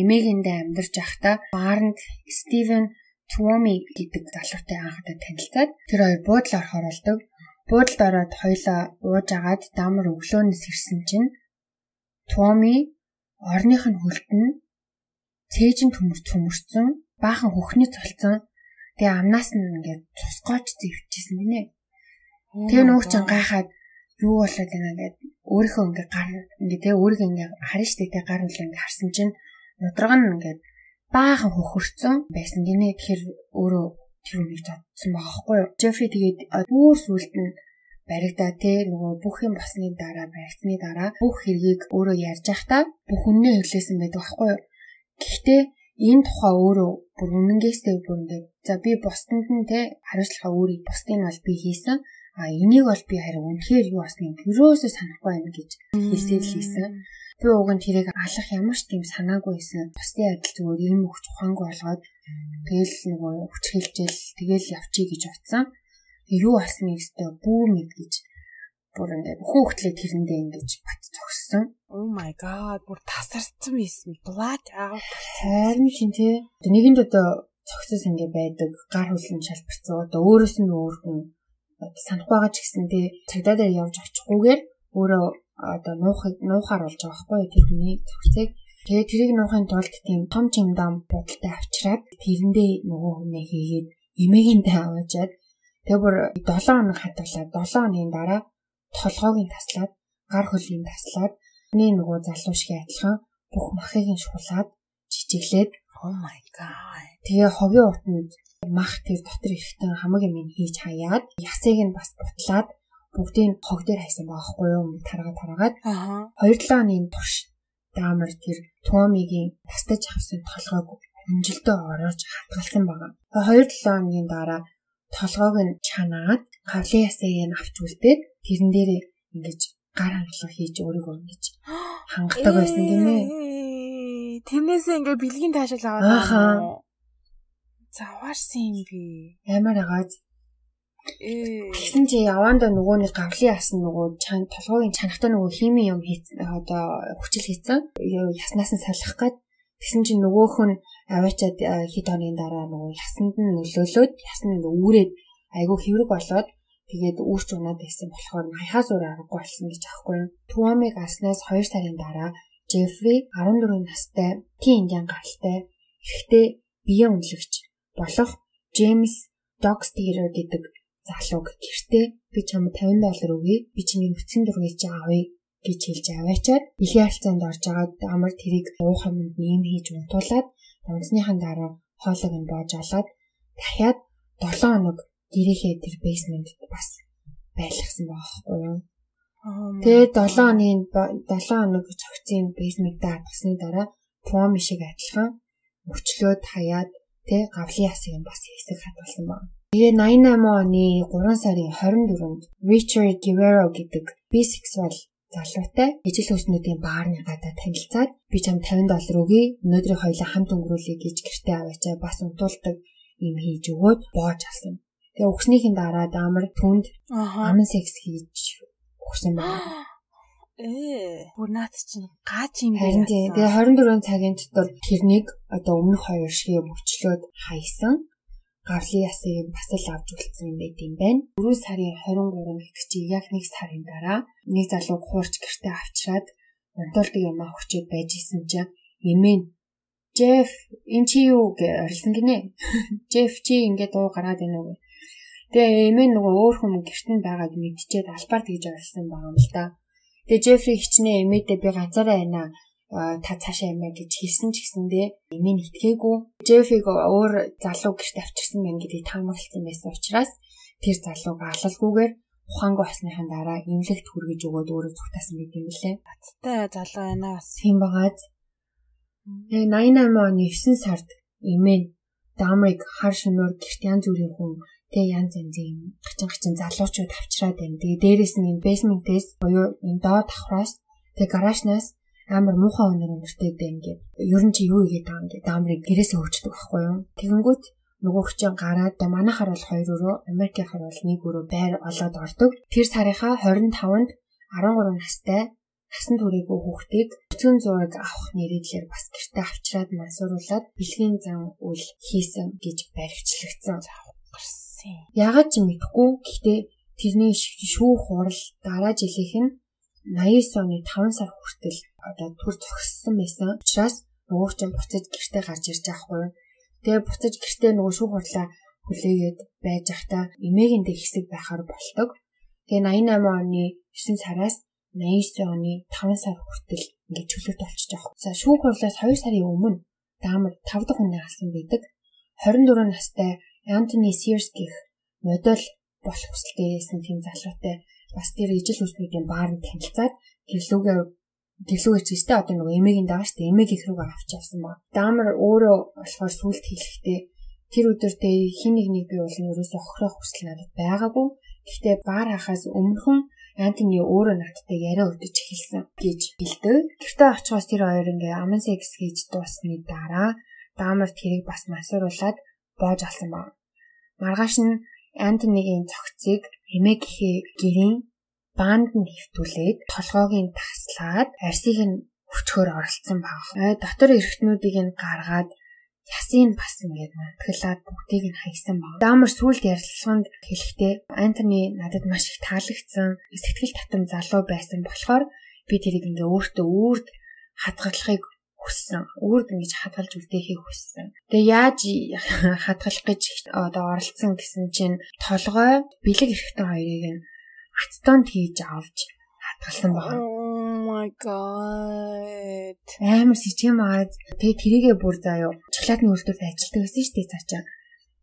эмээгэндээ амьдарч байхдаа Барнд Стивен Туоми гэдэг залуутай анхудаа танилцаад тэр хоёр буудлаар хоролдог. Буудалд ороод хоёлаа ууж агаад дамар өглөөнөөс ирсэн чинь Туоми орных нь хөлтөн цээжин төмөрч төмөрцөн баахан хөхний цолцсон тэгээ амнаас нь ингээд цусгооч зэвчихсэн гинэ. Тэгээ нуух чинь гайхаад юу болоод байна гэд өөрийнхөө ингээд гар ингээд тэгээ өөрийгөө ингээд харна штэ тэгээ гар үлээ ингээд харсан чинь нудраг нь ингээд баахан хөхөрцөн байсан гинэ. Тэгэхээр өөрөө тэр үнийг зодсон байгаа хгүй юу. Джеффри тэгээд бүр сүлд нь баригдаа те нөгөө бүх юм басны дараа баригдсны дараа бүх хэргийг өөрөө ярьж байхдаа бүх үннээ хэлсэн байдаг байхгүй юу. Гэхдээ энэ тухай өөрөө бүр үнэнгээсээ бүр ингээд за би бусданд нь те хариуцлага өөрийг бусдын бол би хийсэн а энийг бол би харин үнэхээр юу басныг юусоо санахгүй байна гэж хэлсээр л хийсэн. Би уг нь тэрийг алах ямар ч тийм санаагүй байсан. Бусдын адил зүгээр юм өгч ухаангүй болгоод тэгэл нөгөө хүч хэлжэл тэгэл явчих гэж утсан. Юу болсныг өстө бүү мэд гэж бүр ингээд хүүхдлээ тэрэндээ ингэж бат зогссон. Oh my god, бүр тасарсан байсан. Black out. Харин чинь тий. Нэгэнд одоо цогцос ингэ байдаг. Гар хөлн шалбарцсан. Одоо өөрөөс нь өөр хүн санахгүй байгаа ч гэсэн тий цагдаа дээр явж очихгүйгээр өөрөө одоо нуухыг нуухаар болж байгаа байхгүй тэр хүний зохицыг тэгээ тэрийг нуухын тулд тийм том чимдам бодолтой авчираад тэрэндээ нөгөө хүнээ хийгээд эмээгэндээ аваачаад тэгээ бүр 7 хоног хатгалаад 7 хоногийн дараа толгойг нь таслаад гар хөлийг таслаад миний нөгөө залуу шиг адилхан бүх махыг нь шуулаад жижиглээд oh my god. тэгээ хогийн утанд мах тэр дотор ирэхтэн хамаг юм хийж хаяад ясыг нь бас бутлаад бүгдийг хог дээр хайсан байхгүй юу? Ингэ таргаа тараагаад аа 2-7 оны турш даамар тэр туумигийн тастаж авсан толгойг хүнжилдөө ороож хатгалсан байгаа. 2-7 хоногийн дараа толгойг нь чанаад кавлын ясыг нь авч үлдээд тэрэн дээрээ ингэж гар хангалах хийж өөрийгөө ингэж хангадаг байсан гинэ. Тэрнээсээ ингээ бэлгийн таашаал аваад байна. Заваарсан юм би. Амар агаад Тэгсэн чи яванда нөгөөний гавлын асан нөгөө чан толгойн чанахтай нөгөө хими юм хийцэн одоо хүчил хийцэн. Яснаас нь салах гээд. Тэгсэн чи нөгөөх нь аваачаад хэд хоногийн дараа нөгөө ясанд нь нөлөөлөөд ясны үүрээд айгүй хэврэг болоод тэгээд үүрч унаад байсан болохоор хаяхаас өөр аргагүй болсон гэж аахгүй юу. Туамиг аснаас 2 сарын дараа Жеффри 14 настай тин индиан гаралтай эрэгтэй бие үнэлэгч болох Джеймс Докстер гэдэг залууг гэртээ би чамд 50 доллар өгье. Би чиний нөхцөн дургийг чи авъя гэж хэлж аваачаад илийн харилцаанд орж агаад амар тэрийг уух юмд нэм хийж унтуулад унсныхан дараа хоолойг нь боож олоод дахиад 7 хоног гэрээхээ тэр бейсментэд бас байлгсан байхгүй юу. Тэгээд 7 оны 7 хоног цогцын бейсментээ хадгасны дараа Туами шиг адилхан мөчлөөд хаяад тэг гавлын ясыг бас хэсэг хадгалсан байна. Тэгээ 88 оны 3 сарын 24-нд Richard Guerrero гэдэг бисексуал залуутай ижил хүснүүдийн баарны гадаа танилцаад би чам 50 доллар өгье. Өнөөдрийн хоёлаа хамт өнгөрүүлье гэж гэртээ аваачаа бас унтуулдаг юм хийж өгөөд боож алсан. Тэгээ өгснийхэн дараа даамар түнд аман секс хийж өгсөн байна. <gasps> Ээ, бүр наад чинь гаач юм байна. Тэгээ 24 цагийн дотор тэрнийг одоо өмнөх хоёр шиг мөчлөөд хайсан. Гавлын ясыг бас л авч үлдсэн юм байт юм байна. 4 сарын 23 гэдэг чи яг нэг сарын дараа нэг залуу хуурч гэртээ авчираад унтуулдаг юм хүчээд байж исэн чинь эмээн Джеф эн чи юу гэж орилсон гинэ. <laughs> Джеф чи ингээд дуу гараад байна уу. Тэгээ эмээн нөгөө өөр хүмүүс гэрт нь байгааг мэдчихээд албаар тэгж орилсон байгаа юм л да. Тэгээ Джеффри хичнээн эмээдээ би ганцаараа байна та цаашаа ямаа гэж хэлсэн ч гэсэндээ нь итгээгүй. Джеффиг өөр залуу гэрт авчирсан байна гэдгийг таамагласан байсан учраас тэр залууг алалгүйгээр ухаангүй басныхан дараа имлэгт хүргэж өгөөд өөрөө зүгтаасан байт юм лээ. Баттай залуу байна бас. Тийм багаад. Тэгээ 88 оны 9 сард эмээ Дамрыг хар шөнөөр гэрт янз бүрийн хүн тэгээ янз янзын гачин гачин залуучууд авчираад байна. Тэгээ дээрэс нь энэ basement-ээс буюу энэ доод давхраас тэгээ гаражнаас амар муухай өнөр өнөртэй дээ ингээд ер нь чи юу хийгээд байгаа юм гээд амрыг гэрээсээ хөвчдөг байхгүй юу. Тэгэнгүүт нөгөө хүчин гараад манайхаар бол 2 өрөө Америкийнхаар бол 1 өрөө байр олоод ордог. Тэр сарынхаа 25-нд 13 настай насан туршаагүй хүүхдийг өцгөн зураг авах нэрээр бас гэртээ авчираад мансууруулад бэлгийн зан үйл хийсэн гэж баригчлагдсан. Гарсан. Ягаад ч мэдэхгүй. Гэхдээ тэрний шүүх хурал дараа жилийнх нь 89 оны 5 сар хүртэл одоо төр зогссон байсан. Учираас нөгөө ч буцаж гэртээ гарч ирж байгаа хгүй. Тэгээ буцаж гэртээ нөгөө шүүх хурлаа хүлээгээд байж захта эмээгэндээ хэсэг байхаар болдог. Тэгээ 88 оны 9 сараас 89 оны 5 сар хүртэл ингээд чөлөөт болчихж байгаа. За шүүх хурлаас 2 сарын өмнө даамар 5 дахь хүнээ алсан байдаг. 24 настай Антони Сирс гэх модель болох хүсэлтэй байсан тийм залуутай бас тэр ижил үснүүдийн баарнд танилцаад гэрлүүгээ ч өстэй одоо нөгөө эмээгийн дагаа штэ эмээг их рүүгээ авч явсан ба. Даамар өөрөө болохоор сүлд хийлэхдээ тэр өдөртөө хин нэг нэг би бол ерөөсөө охирох хүсэл надад байгаагүй. Гэхдээ баар хахаас өмнөхөн Антони өөрөө надтай яриа өдөж эхэлсэн гэж хэлдэг. Гэртээ очихоос тэр хоёр ингээ аман секс хийж дуусны дараа даамар тэрийг бас масууруулад боож алсан ба. Маргааш нь Антонигийн цогцыг эмээ гэхээ гэрийн баанд нь хөвтүүлээд толгойг нь таслаад арсыг нь өчгөр оролцсон баг. Ай дотор эргэтнүүдийг нь гаргаад ясыг бас ингээд мунтглаад бүгдийг нь хайсан баг. Даамар сүлд ярилцлаганд хэлэхдээ Антони надад маш их таалагдсан сэтгэл татам залуу байсан болохоор би тэрийг ингээ өөртөө үрд хадгалахыг хүссэн. Үрд ингэж хадгалж үлдээхийг хүссэн. Тэгээ яаж <laughs> хадгалах гэж одоо оролцсон гэсэн чинь толгой бэлэг эрэхтэн хоёрыг нь ацтонд хийж авч хадгалсан байна. Oh my god. Амар сэжим аа. Тэгээ тэрийгээ бүр заяа шоколадны үйлдвэрт ажилладаг гэсэн шүү дээ цаачаа.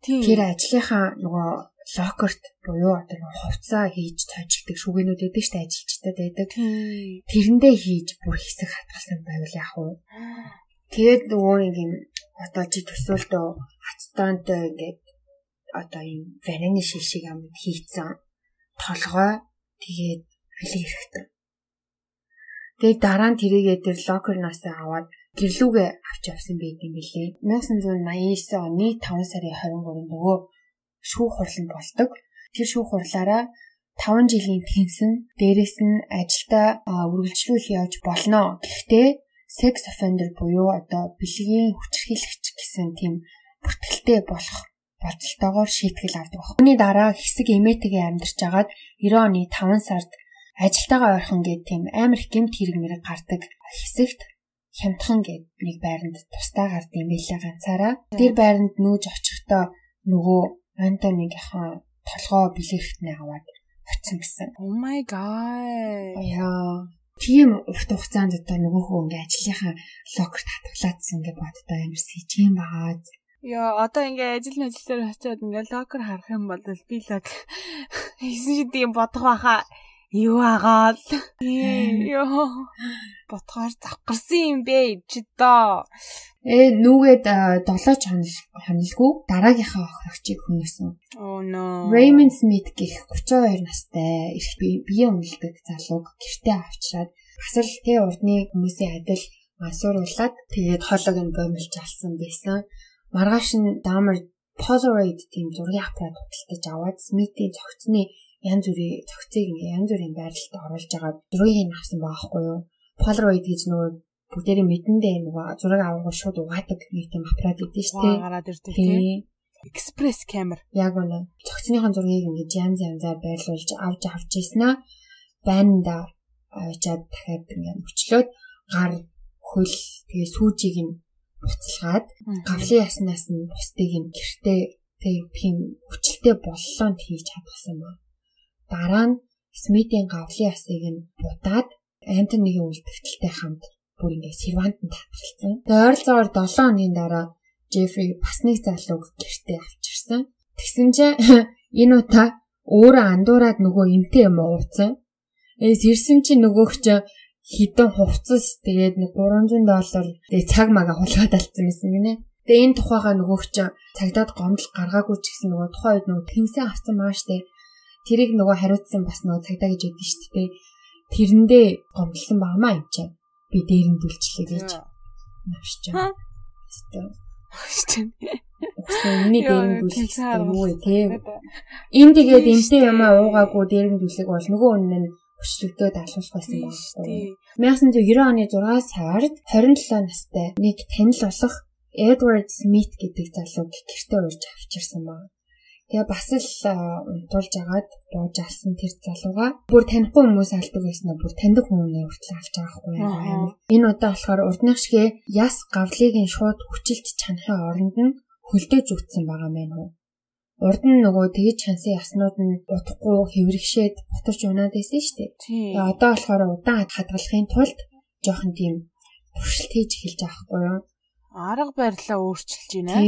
Тэр ажлынхаа нөгөө локерт буюу одоо нөгөө хувцас хийж цажигдаг шүгэнүүд байдаг шүү дээ ажилчтай байдаг. Тэрэндээ хийж бүр хэсэг хатгалсан байвал яах вэ? Тэгээд нөгөө юм одоо чи төсөөлтөө хацтаантай ингээд одоо юм ванины шишиг амд хийцэн толгой тэгээд хөлийг ирэхтэн. Тэгээд дараа нь тэрийгээ тэр локерноос аваад гэрлүүгээ авч явсан байт юм билээ. 1989 оны 5 сарын 23-нд нөгөө шүүх хурлан болдог. Тэр шүүх хурлаараа 5 жилийн тэнсэн дээрэс нь ажилдаа үргэлжлүүлэх явж болно. Гэхдээ sex offender буюу одоо бэлгийн хүчирхийлэгч гэсэн тийм бүртгэлтэй болох бодолтойгоор шийтгэл авдаг баг. Үүний дараа хэсэг эмээтэйгээ амьдарч агаад 90 оны 5 сард ажилтаагаа ойрхон гээд тийм амар их гэмт хэрэг мэрэг гардаг хэсэгт хямдхан гээд нэг байранд тусдаа гард юм байлаа ганцаараа. Тэр байранд нүүж очихдоо нөгөө Антонигийнхаа толгоо бэлэхтнээ аваад очсон гэсэн. Oh my god. Яа. Тийм урт хугацаанд одоо нөгөө хүн ингээ ажлынхаа локерт хатгалаадсан ингээ боддоо амар сэжин байгаа. Яа, одоо ингээ ажил ажил дээр очиод ингээ локер харах юм бол би лог Хийсэн <laughs> чи тийм бодох байхаа юу агаал. Йоо. Ботхоор завгарсан юм бэ чи доо. Э нүгээд 7 хоног хонолгүй дараагийнхаа охирогчийг хүнээсэн. Oh no. Raymond Smith гэх 32 настай эрх бие үнэлдэг залууг гэртээ авчираад бас л тэ урдны хүмүүсийн адил масууруулад тэгээд хоолойг нь гомилж алсан байсан. Маргааш нь Dahmer Polaroid тийм зургийн аппарат худалдаж аваад Смитийн цогцны янз бүрийн цогцыг янз бүрийн байрлалд оруулж байгаа зургийг авсан байхгүй юу? Polaroid гэж нөгөө бүгдээрээ мэдэндээ нөгөө зураг авах шууд угаадаг нэг тийм аппарат гэдэг шүү дээ. Гараад ирдэг тийм. Экспресс камер. Яг үнэ. Цогцныхон зургийг ингэж янз янзаар байрлуулж авч авч ийснаа байнда авчаад дахиад ингээд өчлөөд гар хөл тэгээ сүүжийг нь буцалгаад гавлын яснаас нь бусдыг нь гэртээ тэг тийм хүчлээ боллоонд хийж чадсан ба. Дараа нь Смитийн гавлын ясыг нь будаад Антонигийн үлдэгдэлтэй хамт бүр ингээд сервант нь татгалцсан. Тэгээ ойролцоогоор 7 хоногийн дараа Джеффри бас нэг залууг гэртээ авчирсан. Тэгсэн чинь <laughs> энэ удаа өөрөө андуураад нөгөө эмтэй юм ууцсан. Эс ирсэн чинь нөгөөх чинь хідэн хувцас тэгээд нэг 300 доллар тэгээд цаг мага хулгаад алдсан байсан гинэ. Тэгээ энэ тухайга нөгөөх чинь цагдаад гомдол гаргаагүй ч гэсэн нөгөө тухайн үед нөгөө тэнсэн авсан маа штэ. Тэрийг нөгөө хариуцсан бас нөгөө цагдаа гэж өгдөн штэ тэрэндээ гомдлсон багмаа юм чинь. Би дээр нь бүлчлээ гэж навшиж байгаа. Хэвээ. Угсаа энэний дээр нь бүлчихсэн юм уу те. Энд тэгээд эмтэй юм уугаагүй дээр нь бүлэг бол нөгөө үнэн нь хөшлөгдөөд алуулах байсан байхгүй. 1990 оны 6 сард 27 настай нэг танил болох Edward Smith гэдэг залууг гэртээ урьж авчирсан байна. Тэгээ бас л унтуулж агаад бууж алсан тэр залууга бүр танихгүй хүмүүс алдаг байснаа бүр таньдаг хүмүүний хүртэл авч байгаа хгүй юм. Энэ удаа болохоор урдных шигэ яс гавлыг нь шууд хүчилт чанахын оронд нь хөлдөө зүтсэн байгаа мэн үү. Урд нь нөгөө тэгж чансан яснууд нь утахгүй хэврэгшээд боторч унаад байсан шүү дээ. Тэгээ одоо болохоор удаан хадгалахын тулд жоохон тийм туршилт хийж эхэлж байгаа хгүй юу арга барилаа өөрчилж байна.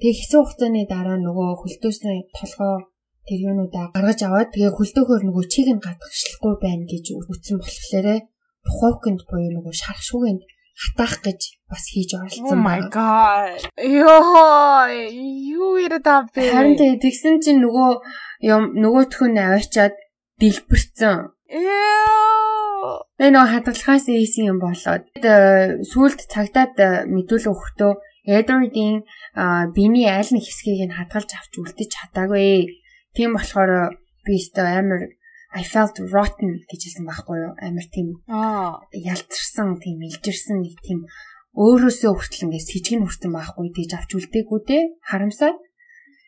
Тэгээ хэсэг хугацааны дараа нөгөө хөлдөөсний толгоо тэр юунуудаа гаргаж аваад тэгээ хөлдөөхөр нөгөө чиг нь гадагшлахгүй байна гэж үтсэн болохоор тухайкнд буюу нөгөө шархшуугинд хатаах гэж бас хийж оролцсон байна. Oh my god. Йоо, юу ирээд ав бэ? Харин тэгсэн чинь нөгөө юм нөгөөх нь аваачаад дэлбэрсэн. Энэ нөө хадгалахаас ийсэн юм болоод сүулт цагтаад э, мэдүүлэг өгөхдөө Эдвардийн биений аль нэг хэсгийг нь хадгалж авч үлдэж чадаагүй. Тийм болохоор би өстө амар I felt rotten гэж хэлсэн байхгүй юу? Амар тийм ялцарсан, тийм илжирсэн нэг тийм өөрөөсөө хүртэл ингээд сэжиг нь хүрсэн байхгүй тэгж авч үлдээгүй дээ. Харамсаад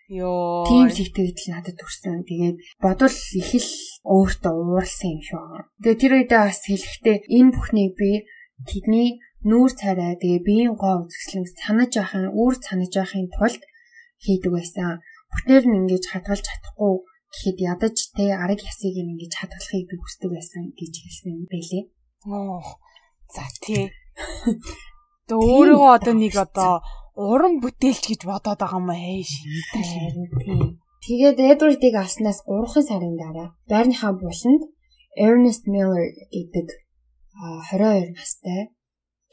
Йоо. Тийм сэтгэл надад төрсөн. Тэгээд бодвол их л өөртөө ууралсан юм шүү. Тэгээд тэр үедээ бас хэлэхдээ энэ бүхнийг би тэдний нүүр царай тэгээ биеийн гоо үзэсгэлэн санаж байхын үүр санаж байхын тулд хийдэг байсан. Бүтээр нь ингэж хадгалж чадахгүй гэхэд ядаж тэ арга ясыг ингэж хадгалахыг би хүсдэг байсан гэж хэлсэн юм байлээ. Оо. За тий. <laughs> Тэ өөрийгөө одоо нэг одоо уран бүтээлч гэж бодоод байгаа юм ээ шийдэл. Тэгээд Эдвардыг алснаас 3 сарын дараа байрныхаа буланд Ernest Miller гэдэг 22 настай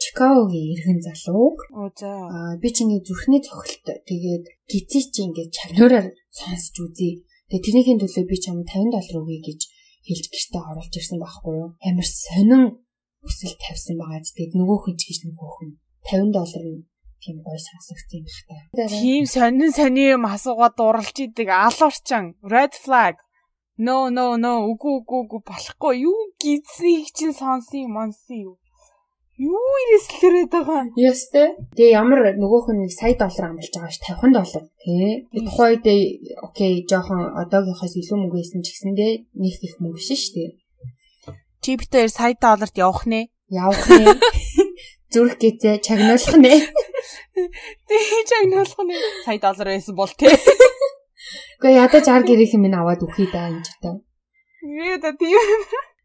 Чикагогийн иргэн залууг аа би чиний зүрхний цохилт тэгээд гизээ чи ингээд чавнуураар сонсч үзье. Тэгээд тэрнийхээ төлөө би чам 50 доллар өгье гэж хэлж гэртээ оруулж ирсэн байхгүй юу? Амар сонин хүсэл тавьсан байгаа. Тэгээд нөгөө хүн ч гэж нөгөө хүн 50 доллар нь тийм гой сонсогдсон юм байна. Тийм сонин сони юм асуугаад дурлж идэг алуурчан red flag No no no үгүй үгүй үгүй болохгүй юу гизнийг чинь сонсон юм онсон юу Юу ирэслэрээд байгаа юм? Ястэй. Тэгээ ямар нөгөөх нь сая доллар амлаж байгаа ш 50 доллар тий. Тухайн үед окей жоохон одоогийнхоос илүү мөнгө байсан ч гэсэндээ нэг их мөнгө шин ш тий. Чи битээр сая долларт явах нэ? Явах нэ. <laughs> Зүрх гэзээ чагнуулах нэ. <laughs> Тэгээ чагнуулах нэ. Сая доллар байсан бол тий. Гэхдээ ядаж ар гэрийнх минь аваад үхий даа энэ ч таа. Юу да тийм.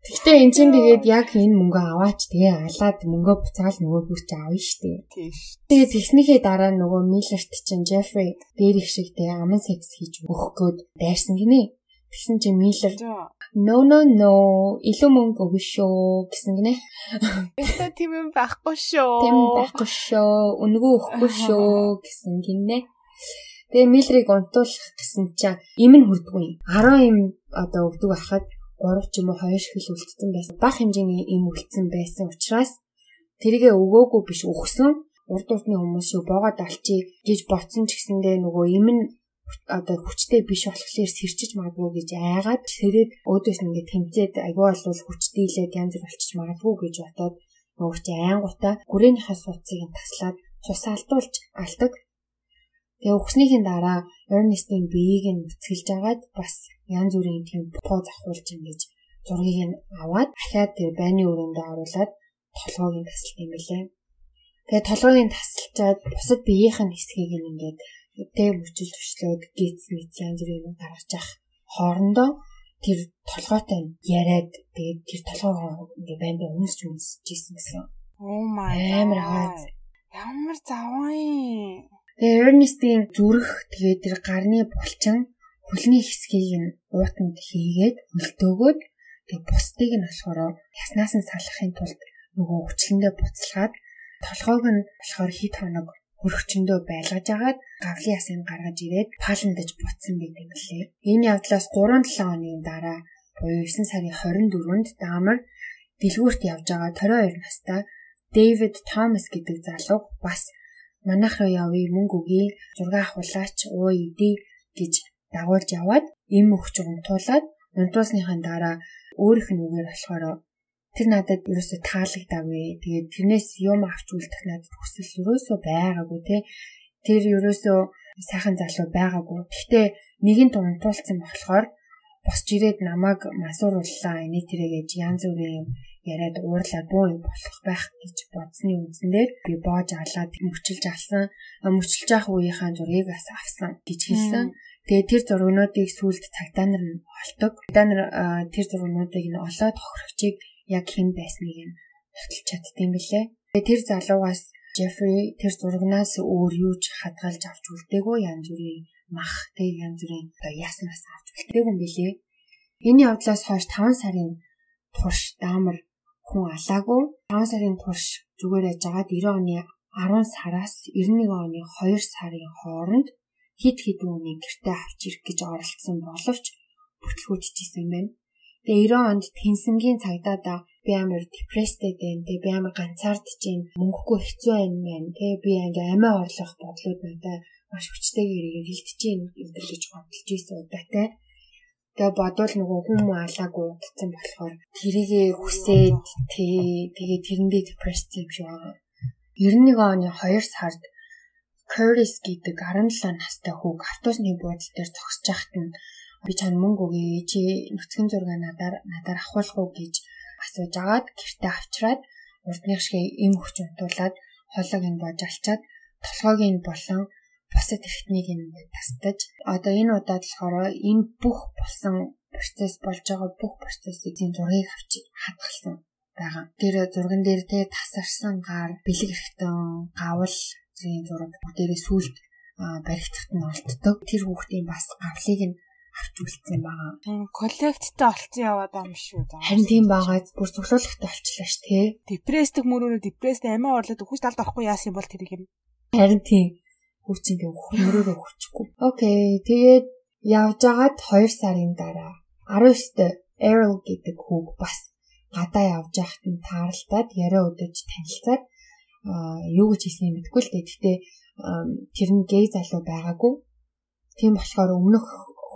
Гэхдээ эн чинь тэгээд яг энэ мөнгө аваач тэгээ алаад мөнгөө буцаал нөгөө хүч авна штэ. Тийм. Тэгээд тэгснийхээ дараа нөгөө Миллерт чинь Джеффри дээр их шиг тэгээ аман секс хийж өгөх гээд дайрсан гинэ. Тэгсэн чинь Миллер No no no илүү мөнгө өгнө шүү гэсэн гинэ. Яста тийм юм байхгүй шүү. Тийм байхгүй шүү. Үнгөө өгөхгүй шүү <laughs> гэсэн гинэ. Тэгээ Миллерийг унтуулах гэсэн чинь им нь хүрдгүй. 10 им одоо өгдөг байхад 3 ч юм уу 2 хил үлдсэн байсан. Бага хэмжээний им үлдсэн байсан учраас тэргээ өгөөгүй биш өгсөн урд урдны хүмүүс шүү боогод алчи гэж ботсон ч гэсэндээ нөгөө им нь одоо хүчтэй биш болохоор сэрчиж магадгүй гэж айгаад сэрээд өөдөөс нь ингээд тэмцээд айгүй бол хүчтэйлээд янз бүр болчих магадгүй гэж бодоод нөгөө чи айнгуудаа гүрээнийхээ суудсыг нь таслаад цус алдуулж алдаг. Тэгээ өгснийхин дараа Ernest-ийн биеийг нь үцгэлж агаад бас янз бүрийн тийм поз авахулж ингэж зургийг нь аваад дахиад тэр байны өрөөндөө оруулаад толгойг нь тасалт юм билээ. Тэгээ толгойг нь тасалчаад бусад биеийнх нь хэсгийг нь ингээд тэг мөчл төшлөөд гиз мэт янз бүрийн юм гаргаж ах хоорондоо тэр толгойтой яриад тэгээд тэр толгойгоо ингээ банд өмсч өмсч ийсэн гэсэн. Oh my амар хаад. Ямар заваа юм. Тэгээ Ernest-ийн зүрх тэгээд тэр гарны булчин хөлний хэсгийг нь уутанд хийгээд хөлтөөгөөд тэгээ бусдыг нь болохоор яснаас нь салахын тулд нөгөө хүчлэндээ буцалгаад толгойг нь болохоор хит хоног хөрөгчөндөө байлгаж агаад гавлын ясыг гаргаж ирээд паландаж буцсан байдаг юм лээ. Энэ явдлаас 3-7 оны дараа буюу 9 сарын 24-нд Дамар дэлгүүрт явж байгаа 22 настай Дэвид Томас гэдэг залуу бас манайх руу явъя мөнгө өгье зураг авахулаач уу идэ гэж дагуулж яваад им өгч унтуулад унтуулсныхаа дараа өөрийнх нь үгээр болохоор тэр надад ерөөсө таалагдаагүй. Тэгээд тэрнээс юм авч үлдэх надад хүсэл ерөөсө байгаагүй те. Тэр ерөөсө сайхан залуу байгаагүй. Гэхдээ нэгэн тунтуулсан болохоор босч ирээд намайг масуурууллаа. Эний тэрэ гэж янз бүрийн юм яриад уурлаад буу юм болох байх гэж бодсны үндсээр би боож алаад мөчилж алсан. Мөчилж авах үеийнхаа зургийг бас авсан гэж хэлсэн. Тэгээ тэр зургнуудыг сүлд цагдаа нар олдог. Цагдаа нар тэр зургнуудыг нь олоод хохирогчийг яг хэн байсныг нь нотолж чаддсан билээ. Тэр залуугаас Жеффри тэр зурагнаас өөр юу ч хадгалж авч үлдээгүй янз бүрийн мах тэг янз бүрийн яснаас авч үлдээгүй юм билээ. Энэ явдлаас хойш 5 сарын турш даамар хүн алаагүй 5 сарын турш зүгээр яж агаад 90 оны 10 сараас 91 оны 2 сарын хооронд хит хитэн үнийг гэртээ авч ирэх гэж оролцсон боловч бүтлгүүтчихсэн юм байна. Тэгээ 90 онд тэнсэнгийн цагдаадаа би амар депресстэй байна. Тэгээ би амар ганцаардж байна. Мөнгөгүй хэцүү байна мэн. Тэгээ би ингээ амиа орлох бодлууд надад маш хүчтэйгээр ирэлдэж байна гэдэг гэж бодолж ийсэн удаатай. Тэгээ бодвол нөгөө хүмүүс алаагүй удацсан болохоор тэрийгэ хүсээд тий тэгээ тэрэндээ депресстэй шиг байгаа. 91 оны 2 сард Curtis гэдэг 17 настай хүүг автобусны буудлын дээр зогсож байхад нь би чанд мөнгө өгье чи нүцгэн зураг надаар надаар авахулах уу гэж асууж агаад гэртээ авчраад урдных шиг им хүч унтуулад хоолойг нь бож алчаад толгойг нь болон бусад эрхтнийг нь тастаж одоо энэ удаад болохоор энэ бүх болсон процесс болж байгаа бүх процессыг зургийг авч хадгалсан байгаа. Тэр зурган дээр тэ тасарсан гар, бэлэг эрхтэн, гавл зургийн зураг бүгдээрээ сүлд баригдахад нь олддог. Тэр хүүхдийн бас гавлыг нь авч үлдсэн байгаа. Коллекттэй олцсон яваад байгаа юм шүү. Харин тийм байгаа. Бүр цуглуулгатай олчлаа ш тий. Депрессдэг мөрөөрөө депресстэй амиа орлоод өгч талд орохгүй яасан бол тэрийг юм. Харин тийм. Хүчин тийм мөрөөрөө өгчихгүй. Окей. Тэгээд явж агаад 2 сарын дараа 19-т Errol гэдэг хүүг бас гадаа явж байхад нь тааралдаад яриа өдөж танилцаад аа юу гэж хэлсэн юм гэдэггүй л дээ. Гэхдээ тэр нь гей залуу байгаагүй. Тийм болохоор өмнөх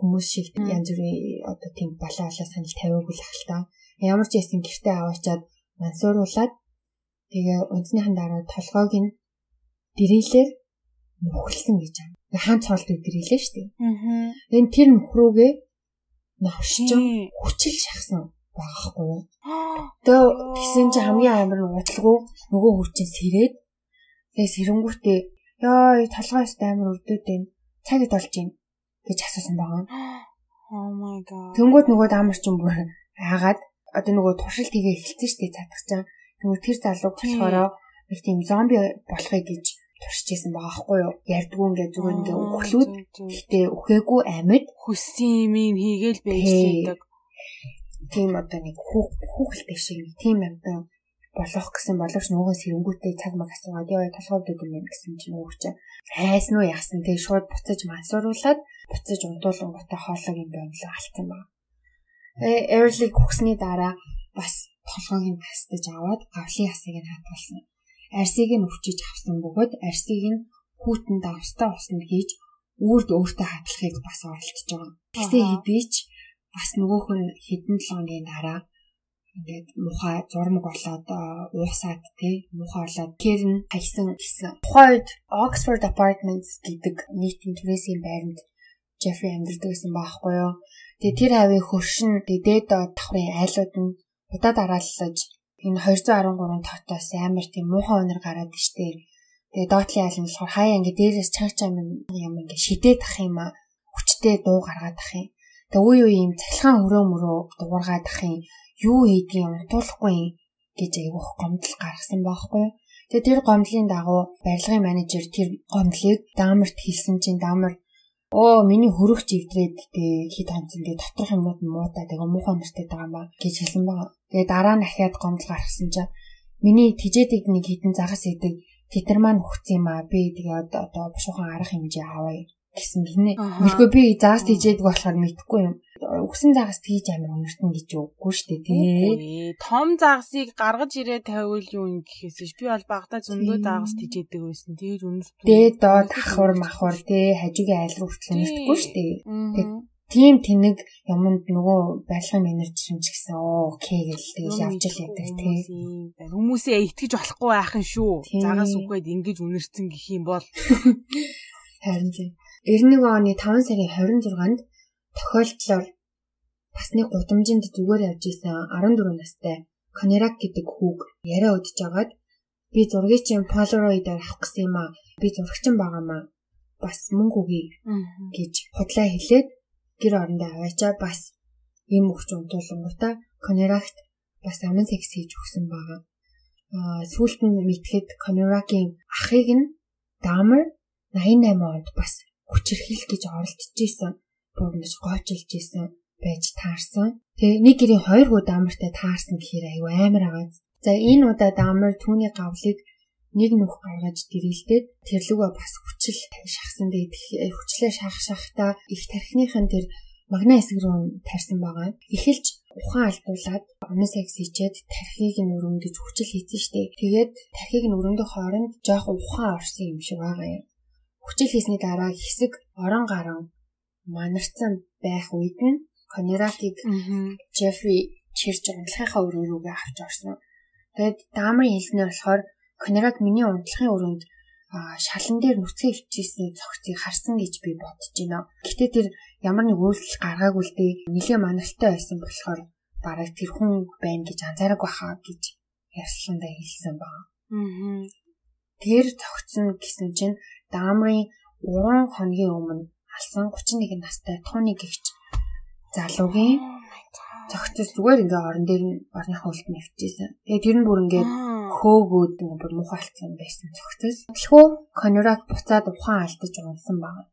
хүмүүс шиг янз бүрийн одоо тийм балаа балаа санал тавиагүй л ахал та. Ямар ч ясын гэртээ аваачаад мансууруулад тэгээ унцныхан дараа толгойг нь дэрэлээр нөхөлсөн гэж байна. Хаан цоолд дэрэлээ шүү дээ. Аа. Энэ тэр нөхрөөгээ навшчин хүчил шахсан багахгүй юу. Тэгээ тэгсэн чи хамгийн амар нь удлгүй нөгөө хүчин сэрээд тэгээ сэрэнгүүтээ ёо толгойс амар өрдөөд байна. Цагт болж байна гэж асуусан байгаа. <gasps> Oh my god. Тэнгүүд нөгөө даамар ч юм бүр хаагаад одоо нөгөө туршилт хийгээ эхэлсэн шүү дээ цаадах чам. Нөгөө тэр залуу болохоор нэг тийм зомби болохыг гэж туршижсэн байгаа байхгүй юу? Ярдггүй ингээ зүгээр ингээ өглүүд гэтээ өхөөгүй амьд хүссэн юм хийгээл байж лээдэг. Тийм одоо нэг хүүхэлтэй шиг тийм амтан болох гэсэн боловч нөгөөс хэрэггүүтээ цаг маг асуугаад яа толгой гэдэг юм гэсэн чинь нөгөө чинь хайсан уу яасан тэг шууд буцаж мансууруулад буцаж унтуулангуудаа хоолойг юм байна л алдсан баг. Э early хүсний дараа бас толгойг нь тастаж аваад гавлын ясыг нь хадгалсан. Арсыг нь өвчиж авсан бөгөөд арсыг нь хүүтэн давстаа уснд хийж үрд өөртөө хадгалахыг бас оролдож байгаа. Тэгсээ хэдий ч бас нөгөөх нь хэдэн 7 хоногийн дараа ингээд мухаа зурмаг болоод уусаад тий мухаа болоод тэр нь хайсан гэсэн. Тухайд Oxford Apartments гэдэг нийтийн түрээсийн байранд Jeffrey амьдардаг гэсэн баахгүй юу. Тэгээ тэр хавийн хөршин дээд давхрын айлууд нь удаа дарааллаж энэ 213 тоотоос амар тийм муухай өнөр гараад штэ. Тэгээ доотлын айл нь болохоор хаяа ингээ дээрээс чанга чам юм ингээ шидээд ах юм а хүчтэй дуу гаргаад ах юм. Тэгээ үе үе юм цахилгаан өрөө мөрөө дуургаад ах юм юу хийдгийг унтуулахгүй гэж айгүйх гомдол гаргасан байхгүй. Тэгээ тэр гомдлын дагуу барилгын менежер тэр гомдлыг даамарт хэлсэн чинь даамар оо миний хөрөгч ивдрээд тэгээ хит хонцсон тэгээ доторх юмнууд нь муудаа тэгээ муухай нэртэй байгаа маа гэж хэлсэн байгаа. Тэгээ дараа нь ахиад гомдол гаргасан чинь миний тижээдэг нэг хитэн загас идэг тэтэр маань хөгцсөн юм аа би тэгээ одоо бушуухан арга хэмжээ авъя гэсэн гинэ. Мэдгүй би загас тижээдэг болохоор мэдхгүй юм үгсэн загас тийж амар өнөртөн гэж үггүй шүү дээ тий. Том загасыг гаргаж ирээ тавиул юу гэхээс би бол багтаа зөндөө загас тижээдэг байсан. Тэгэж өнөртөн. Дээд доод ахвар махвар тий хажуугийн айл руу хүртэл өнөртгөө шүү дээ. Тийм тэнэг юмд нөгөө барилгын менежер юм ч гэсэн окей гэж тэгж явж л яддаг тий. Хүмүүсээ итгэж болохгүй байхын шүү. Загас үхээд ингэж үнэрсэн гэх юм бол харин тий. 91 оны 5 сарын 26-нд Тохиолдлоор бас нэг гудамжинд зүгээр явж исэн 14 настай Конерак гэдэг хүүг яриа өдөж агаад би зургийг чинь Polaroid-аар авах гэсэн юм аа. Би зурагчин байгаамаа. Бас мөнгө өгье гэж худлаа хэлээд гэр орондоо аваачаа бас ийм өгч унтуулангуудаа Конеракт бас амин секс хийж өгсөн байгаа. Аа сүүлд нь мэдхэд Конеракийн ахыг нь Дамер 88 онд бас хүчирхийлэл гэж оролдож исэн бүгнэж гоочилж исэн байж таарсан. Тэгээ нэг гэрийн хоёр гоо даамартай таарсан гэхээр аюу амар агааз. За энэ удаа даамар түүний гавлыг нэг нүх гаргаж дэрэлдээд тэрлүгөө бас хүчил шахсан. Тэгээ хүчлээ шахах шахтаа их тархиныхын тэр магна хэсэг рүү тарьсан байгаа. Эхэлж ухаан алдуулаад өмнө секс хийчээд тархийг нь өрөмдөж хүчил хийсэн штеп. Тэгээд тархийг нь өрөмдөх хооронд жоох ухаан орсон юм шиг байгаа юм. Хүчил хийсний дараа хэсэг орон гарan манарцсан байх үед нь Конеракийг Джеффри чирж унтлахынхаа өрөө рүүгээ авч орсон. Тэгээд даамын хэлснээр болохоор Конерак миний унтлахын өрөөнд шалан дээр нүцгэн өвчижсэн цогцыг харсан гэж би бодож байна. Гэтэ тэр ямар нэг үйлдэл гаргаагүй л дээ. Нилээ манартай байсан болохоор бараг тэр хүн байна гэж анзаараагүй хаа гэж ярьсландаа хэлсэн баг. Аа. Тэр цогцсон гэсэн чинь даамрын 3 хоногийн өмнө алсан 31 настай тооны гихч залуугийн зөгцөс зүгээр ингээ орон дээр нь орныхаа үлд нэвчээсэн. Тэгээ тэр нь бүр ингээ хөөгөөд ингээ бүр мухайлцсан байсан зөгцөс. Тэхүү конорак буцаад ухаан алдаж унсан байна.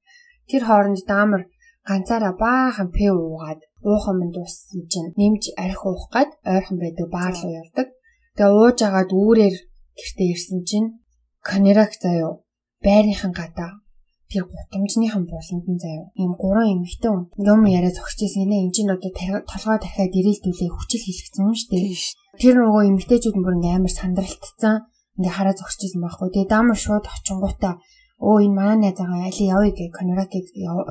Тэр хооронд даамар ганцаараа баахан пэ уугаад уухан минь дууссан чинь нэмж арх уух гад ойрхон байдаг баар руу явдаг. Тэгээ ууж агаад үүрээр гэртээ ирсэн чинь конорак заяо байрынхан гадаа тэр гутамжныхан буланд нь заяа ийм гурван эмэгтэй юм яриа зогсож ирсэн нэ энэ чинь одоо толгой дахиад ирээлдүүлээ хүчил хийлгцэн юм шүү дээ. Тэр нөгөө эмэгтэйчүүд бүр ингээм амар сандралтцсан ингээ хараа зогсож ирсэн байхгүй. Тэгээ даамар шууд очингуудаа өө энэ манай найз байгаа али явъя гэх коноракийг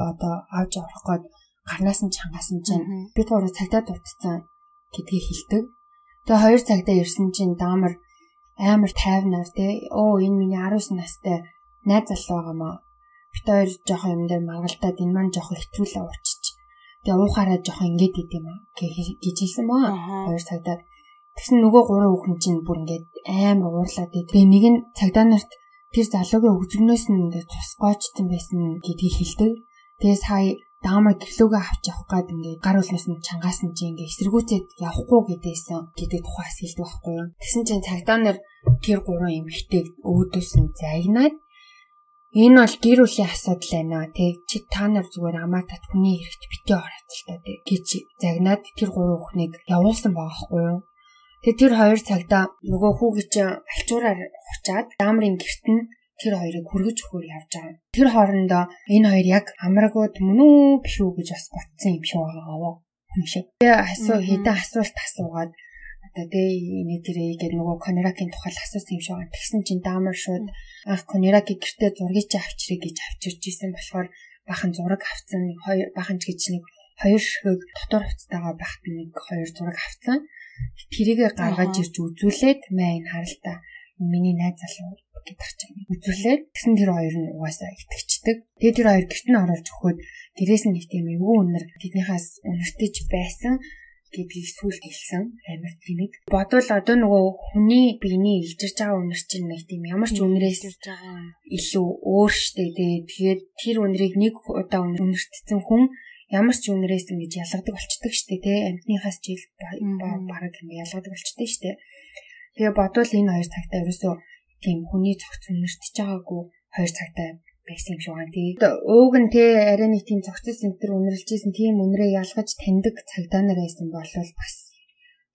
одоо авч явах гээд гарнаас нь чангасан чинь бид гурав цагтаа дутцсан гэдгийг хэлдэг. Тэгээ хоёр цагтаа ирсэн чинь даамар амар тайвнаар те өө энэ миний 19 настай найз залуу байгаамаа бит хоёр жоохон юм дээр маргалдаад энэ маань жоохон хэтрүүлээ уучиж. Тэгээ уухаараа жоохон ингэж идэм аа гэж хэлсэн баа. Хоёр цагтаа Тэгсэн нөгөө гурван хүүхэн чинь бүр ингээд амар уурлаад тэгээ нэг нь цагдаа нарт тэр залуугийн өгзөгнөөс нь ингээд цусгоочсон байсан гэдгийг хэлдэг. Тэгээ сая даамаа гэрлүүгээ авч явах гад ингээд гар үлнээс нь чангаасан чи ингээд эсэргүүцээд явахгүй гэдээсэн гэдэг тухайс хэлдэг байхгүй юу. Тэгсэн чинь цагдаа нар тэр гурван эмэгтэйг өөдөөс нь загнаад Энэ бол гэр бүлийн асуудал байна тий. Чи та нар зүгээр амаа тат хүний хэрэгт битээ орооц л та тий. гэж загнаад тэр гурван хүүхнийг явуулсан байгаа байхгүй юу? Тэгээ тэр хоёр цагта нөгөө хүүгийн чинь альчуураар хуцаад даамрын герт нь тэр хоёрыг хүргэж өгөхөр явж байгаа. Тэр хоорондоо энэ хоёр яг амрагууд мөн үү биш үү гэж бас ботсон юм шиг байгаа юм шиг. Тэгээ асуу хэдэн асуулт асуугаад одоо тэгээ нэг тэрээ гээд нөгөө Конеракийн тухай асуусан юм шиг байгаа. Тэгсэн чинь даамар шууд анх Конераки гэртээ зургийг чи авчирыг гэж авчирч исэн болохоор бахан зураг авцсан хоёр бахан ч гэж нэг хоёр ширхэг дотор хувцастайгаа байхад нэг хоёр зураг авцсан. Тэрийг гаргаж ирж үзүүлээд маа энэ харалтаа миний найз залуу гэдэг чинь үзүүлээд тэгсэн тэр хоёр нь угаасаа итгэждэг. Тэгээ тэр хоёр гэрт нь оруулж өгөхөд гэрээс нь нэг тийм эвгүй үнэр тэднийхээс үнэртэж байсан гэдгийг сүүл хэлсэн амар тэнэг. Бодвол одоо нөгөө хүний биений илжирж байгаа үнэр чинь нэг тийм ямар ч үнэрээс илүү өөр штэ. Тэгээд тэр үнэрийг нэг удаа үнэртсэн хүн ямар ч үнэрээс ингэж ялгадаг болчдөг штэ тий. Амьтныхаас жил бараг ингэ ялгадаг болчдөг штэ. Тэгээ бодвол энэ хоёр цагтаа ерөөсөө тийм хүний цогц үнэртэж байгаагүй хоёр цагтаа байсан юм шиг байна тий. Ууг нь те арай нэг тийм цогцос центр үнэрлжсэн тийм үнрээ ялгаж таньдаг цагдаа нар байсан бол бас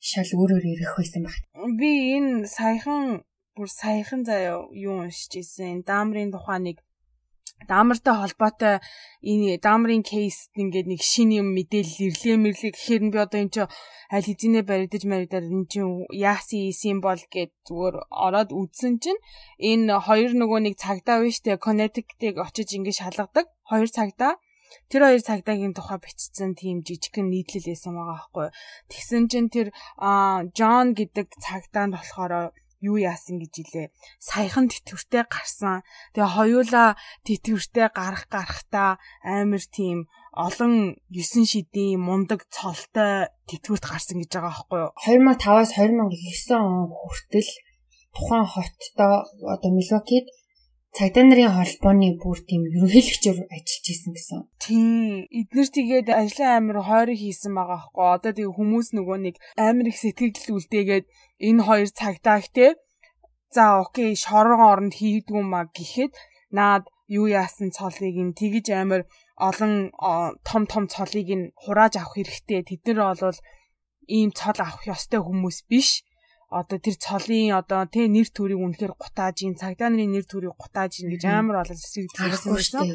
шал өөрөөр ирэх байсан баг. Би энэ саяхан бүр саяхан заяа юу уншиж ирсэн. Даамрын тухай нэг даамартай холбоотой энэ даамрын кейс ингээд нэг шин юм мэдээлэл ирлээ мэрлээ гэхээр би одоо энэ чи аль хэзээ баригдаж маригдаад энэ чи яасын бол гэд зүгээр ороод үзсэн чинь энэ хоёр нөгөө нэг цагдаа биш тэ Connecticut-ыг очиж ингээд шалгадаг хоёр цагдаа Тэр хоёр цагдаагийн тухай бичсэн тийм жижигхэн нийтлэл байсан байгаа байхгүй. Тэгсэн чинь тэр Джон гэдэг цагдаа нь болохоор юу яасан гэж илээ. Саяхан тэтгэвртэй гарсан. Тэгээ хоёулаа тэтгэвртэй гарах гарахтаа амар тийм олон 9 шидийн мундаг цолтой тэтгэврт гарсан гэж байгаа байхгүй юу? 2005-аас 2009 он хүртэл тухайн хоттой одоо Милвокид цагдаа нарын холбооны бүр тийм ерөнхийлөгчөөр ажиллаж исэн гэсэн. Тийм. Эднэр тэгээд ажлын амир хойроо хийсэн байгаа байхгүй. Одоо тэгээ хүмүүс нөгөө нэг амир их сэтгэл үлдээгээд энэ хоёр цагдаа ихтэй за окей шорон оронд хийдгүү маа гэхэд наад юу яасан цолыг нь тэгж амир олон том том цолыг нь хурааж авах хэрэгтэй. Тэд нар бол ийм цол авах ёстой хүмүүс биш одоо тэр цолын одоо тэ нэр төрийг үнэхээр гутааж ин цагдаа нарын нэр төрийг гутааж ин гэж амар болол эсрэг хэлсэн байсан.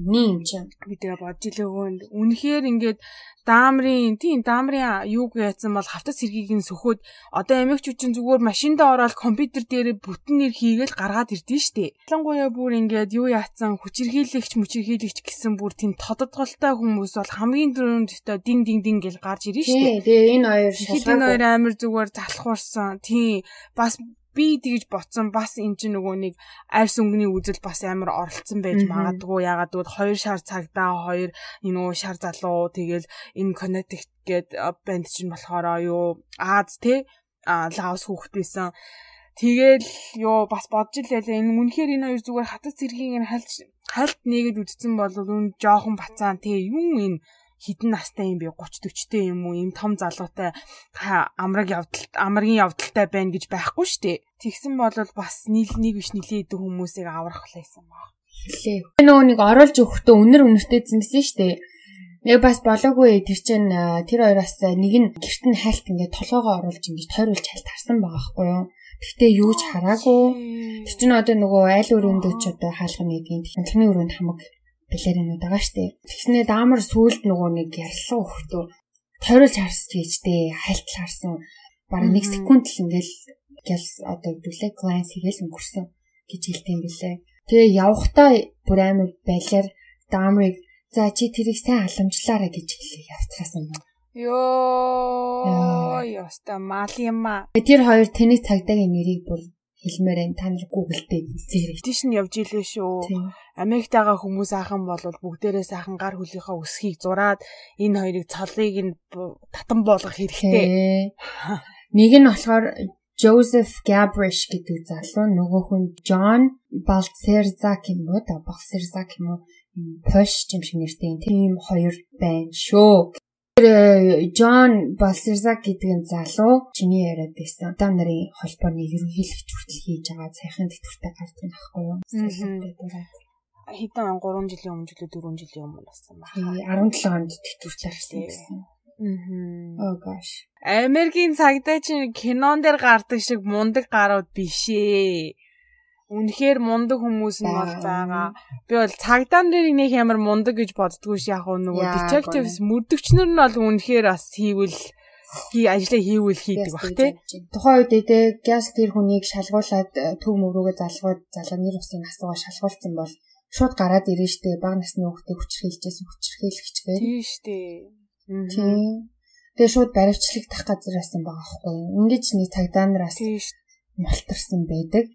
Ним ч би тэгээ бодж илээ өгөөнд үнэхээр ингээд даамрын тийм даамрын юуг яатсан бол хавтас сэргийг нь сөхөөд одоо эмэгчүүд чинь зүгээр машиндаа ороод компьютер дээр бүтэн нэр хийгээл гаргаад ирдэн штэ. Ялангуяа бүр ингээд юу яатсан хүчирхийлэгч мүчирхийлэгч гэсэн бүр тийм тодотголтой хүмүүс бол хамгийн дөрөнд өстө дин дин дин гэл гарч ирнэ штэ. Тэгээ энэ хоёр шалгаагүй. Энэ хоёр амир зүгээр залхуурсан. Тийм бас би тэгж ботсон. Бас эн чинь нөгөө нэг арьс өнгөний үзэл бас амар оролцсон байж магадгүй. Ягаад гэвэл хоёр шар цагдаа хоёр энэ нөгөө шар залуу. Тэгэл энэ Connecticut гээд банд чинь болохоор юу Аз те? Лаос хүүхэд байсан Тэгэл ёо бас бодж илээ энэ үнэхээр энэ хоёр зүгээр хатас цэргийг нь хальт хальт нэгэд үдцсэн бол үн жоохон бацаан. Те юм энэ хідэн настай юм би 30 40-тэй юм уу ийм том залуутай амраг явдал амрагийн явдалтай байна гэж байхгүй шүү дээ. Тэгсэн бол бас нийл нэг биш нилийн идэг хүмүүсийг аврах байсан баг. Хэлээ. Нөгөө нэг оруулж өгөхдөө үнэр үнэртэй зэнсэн шүү дээ. Яг бас болоогүй тэр чинь тэр хоёроос нэг нь гэрт нь хальт ингээд толгоогоо оруулж ингээд тойруулж хальт харсан байгаа байхгүй юу? Гэхдээ юу ч хараагүй. Тэр чинь одоо нөгөө айл өрөөндөө ч одоо хаалга нэг юм. Тэрний өрөөнд хамаг балеринууд байгаа штэ. Тэгснээ даамар сүулт нөгөө нэг ярьсан хөхтөө тойруулж харсч гэжтэй хальтал харсан. Бараг 1 секунд л ингээл гэл одоо дүлээ гланс хийгээл өнгөрсөн гэж хэлдэг юм билээ. Тэгээ явхдаа бүр амар балер даамрыг за чи тэрийг сайн халамжлаарай гэж хэлээ явцраасан юм. Йоо, ёста мал юм аа. Тэр хоёр тэний цагдаагийн нэрийг бүр хэлмээр энэ та нар гуглдээ үзээрэй. Тийш нь явж илээ шүү. Америктаага хүмүүс ахын бол бүгдээрээ сайхан гар хөлийнхөө өсхийг зураад энэ хоёрыг цолыг нь татан болгох хэрэгтэй. Нэг нь болохоор Joseph Gabrish гэдэг залуу нөгөө хүн John Baltzerza юм уу да Baltzerza юм уу Posh юм шиг нэртэй тийм хоёр байна шүү. Джон Балсерзак гэдэг нь залуу чиний яриад байсан. Та нарын холбооны ерөнхийлөгч хүртэл хийж байгаа цайхан тэтгэвртэй гардаг байхгүй юу? хэдэн 3 жилийн өмнө жилүү 4 жилийн өмнө болсон байна. 17 онд тэтгүүлсэн гэсэн. Мм. Oh gosh. Америкийн цагдаа чинь кинон дээр гардаг шиг мундаг гарууд биш ээ. Үнэхээр мундаг хүмүүс нь бол байгаа. Би бол цагдаа нарын нэг ямар мундаг гэж боддгоо ш яг нөгөө detectives мөрдөгчнөр нь бол үнэхээр бас хийвэл хий ажлаа хийвэл хийдэг бах тий. Тухайн үед дэ газ тэр хүнийг шалгуулад э, төв мөрөөгөө залгууд залгааны усын асуугаа шалгуулсан бол шууд гараад ирэн штэ баг насны хүүхдээ хүчрхийлжсэн хүчрхийлэгчгээ. Тийм штэ. Тийм. Тэгээ шууд баривчлагдах газар байсан байгаа байхгүй юу. Ингээд нэг цагдаа нараас мултарсан байдаг.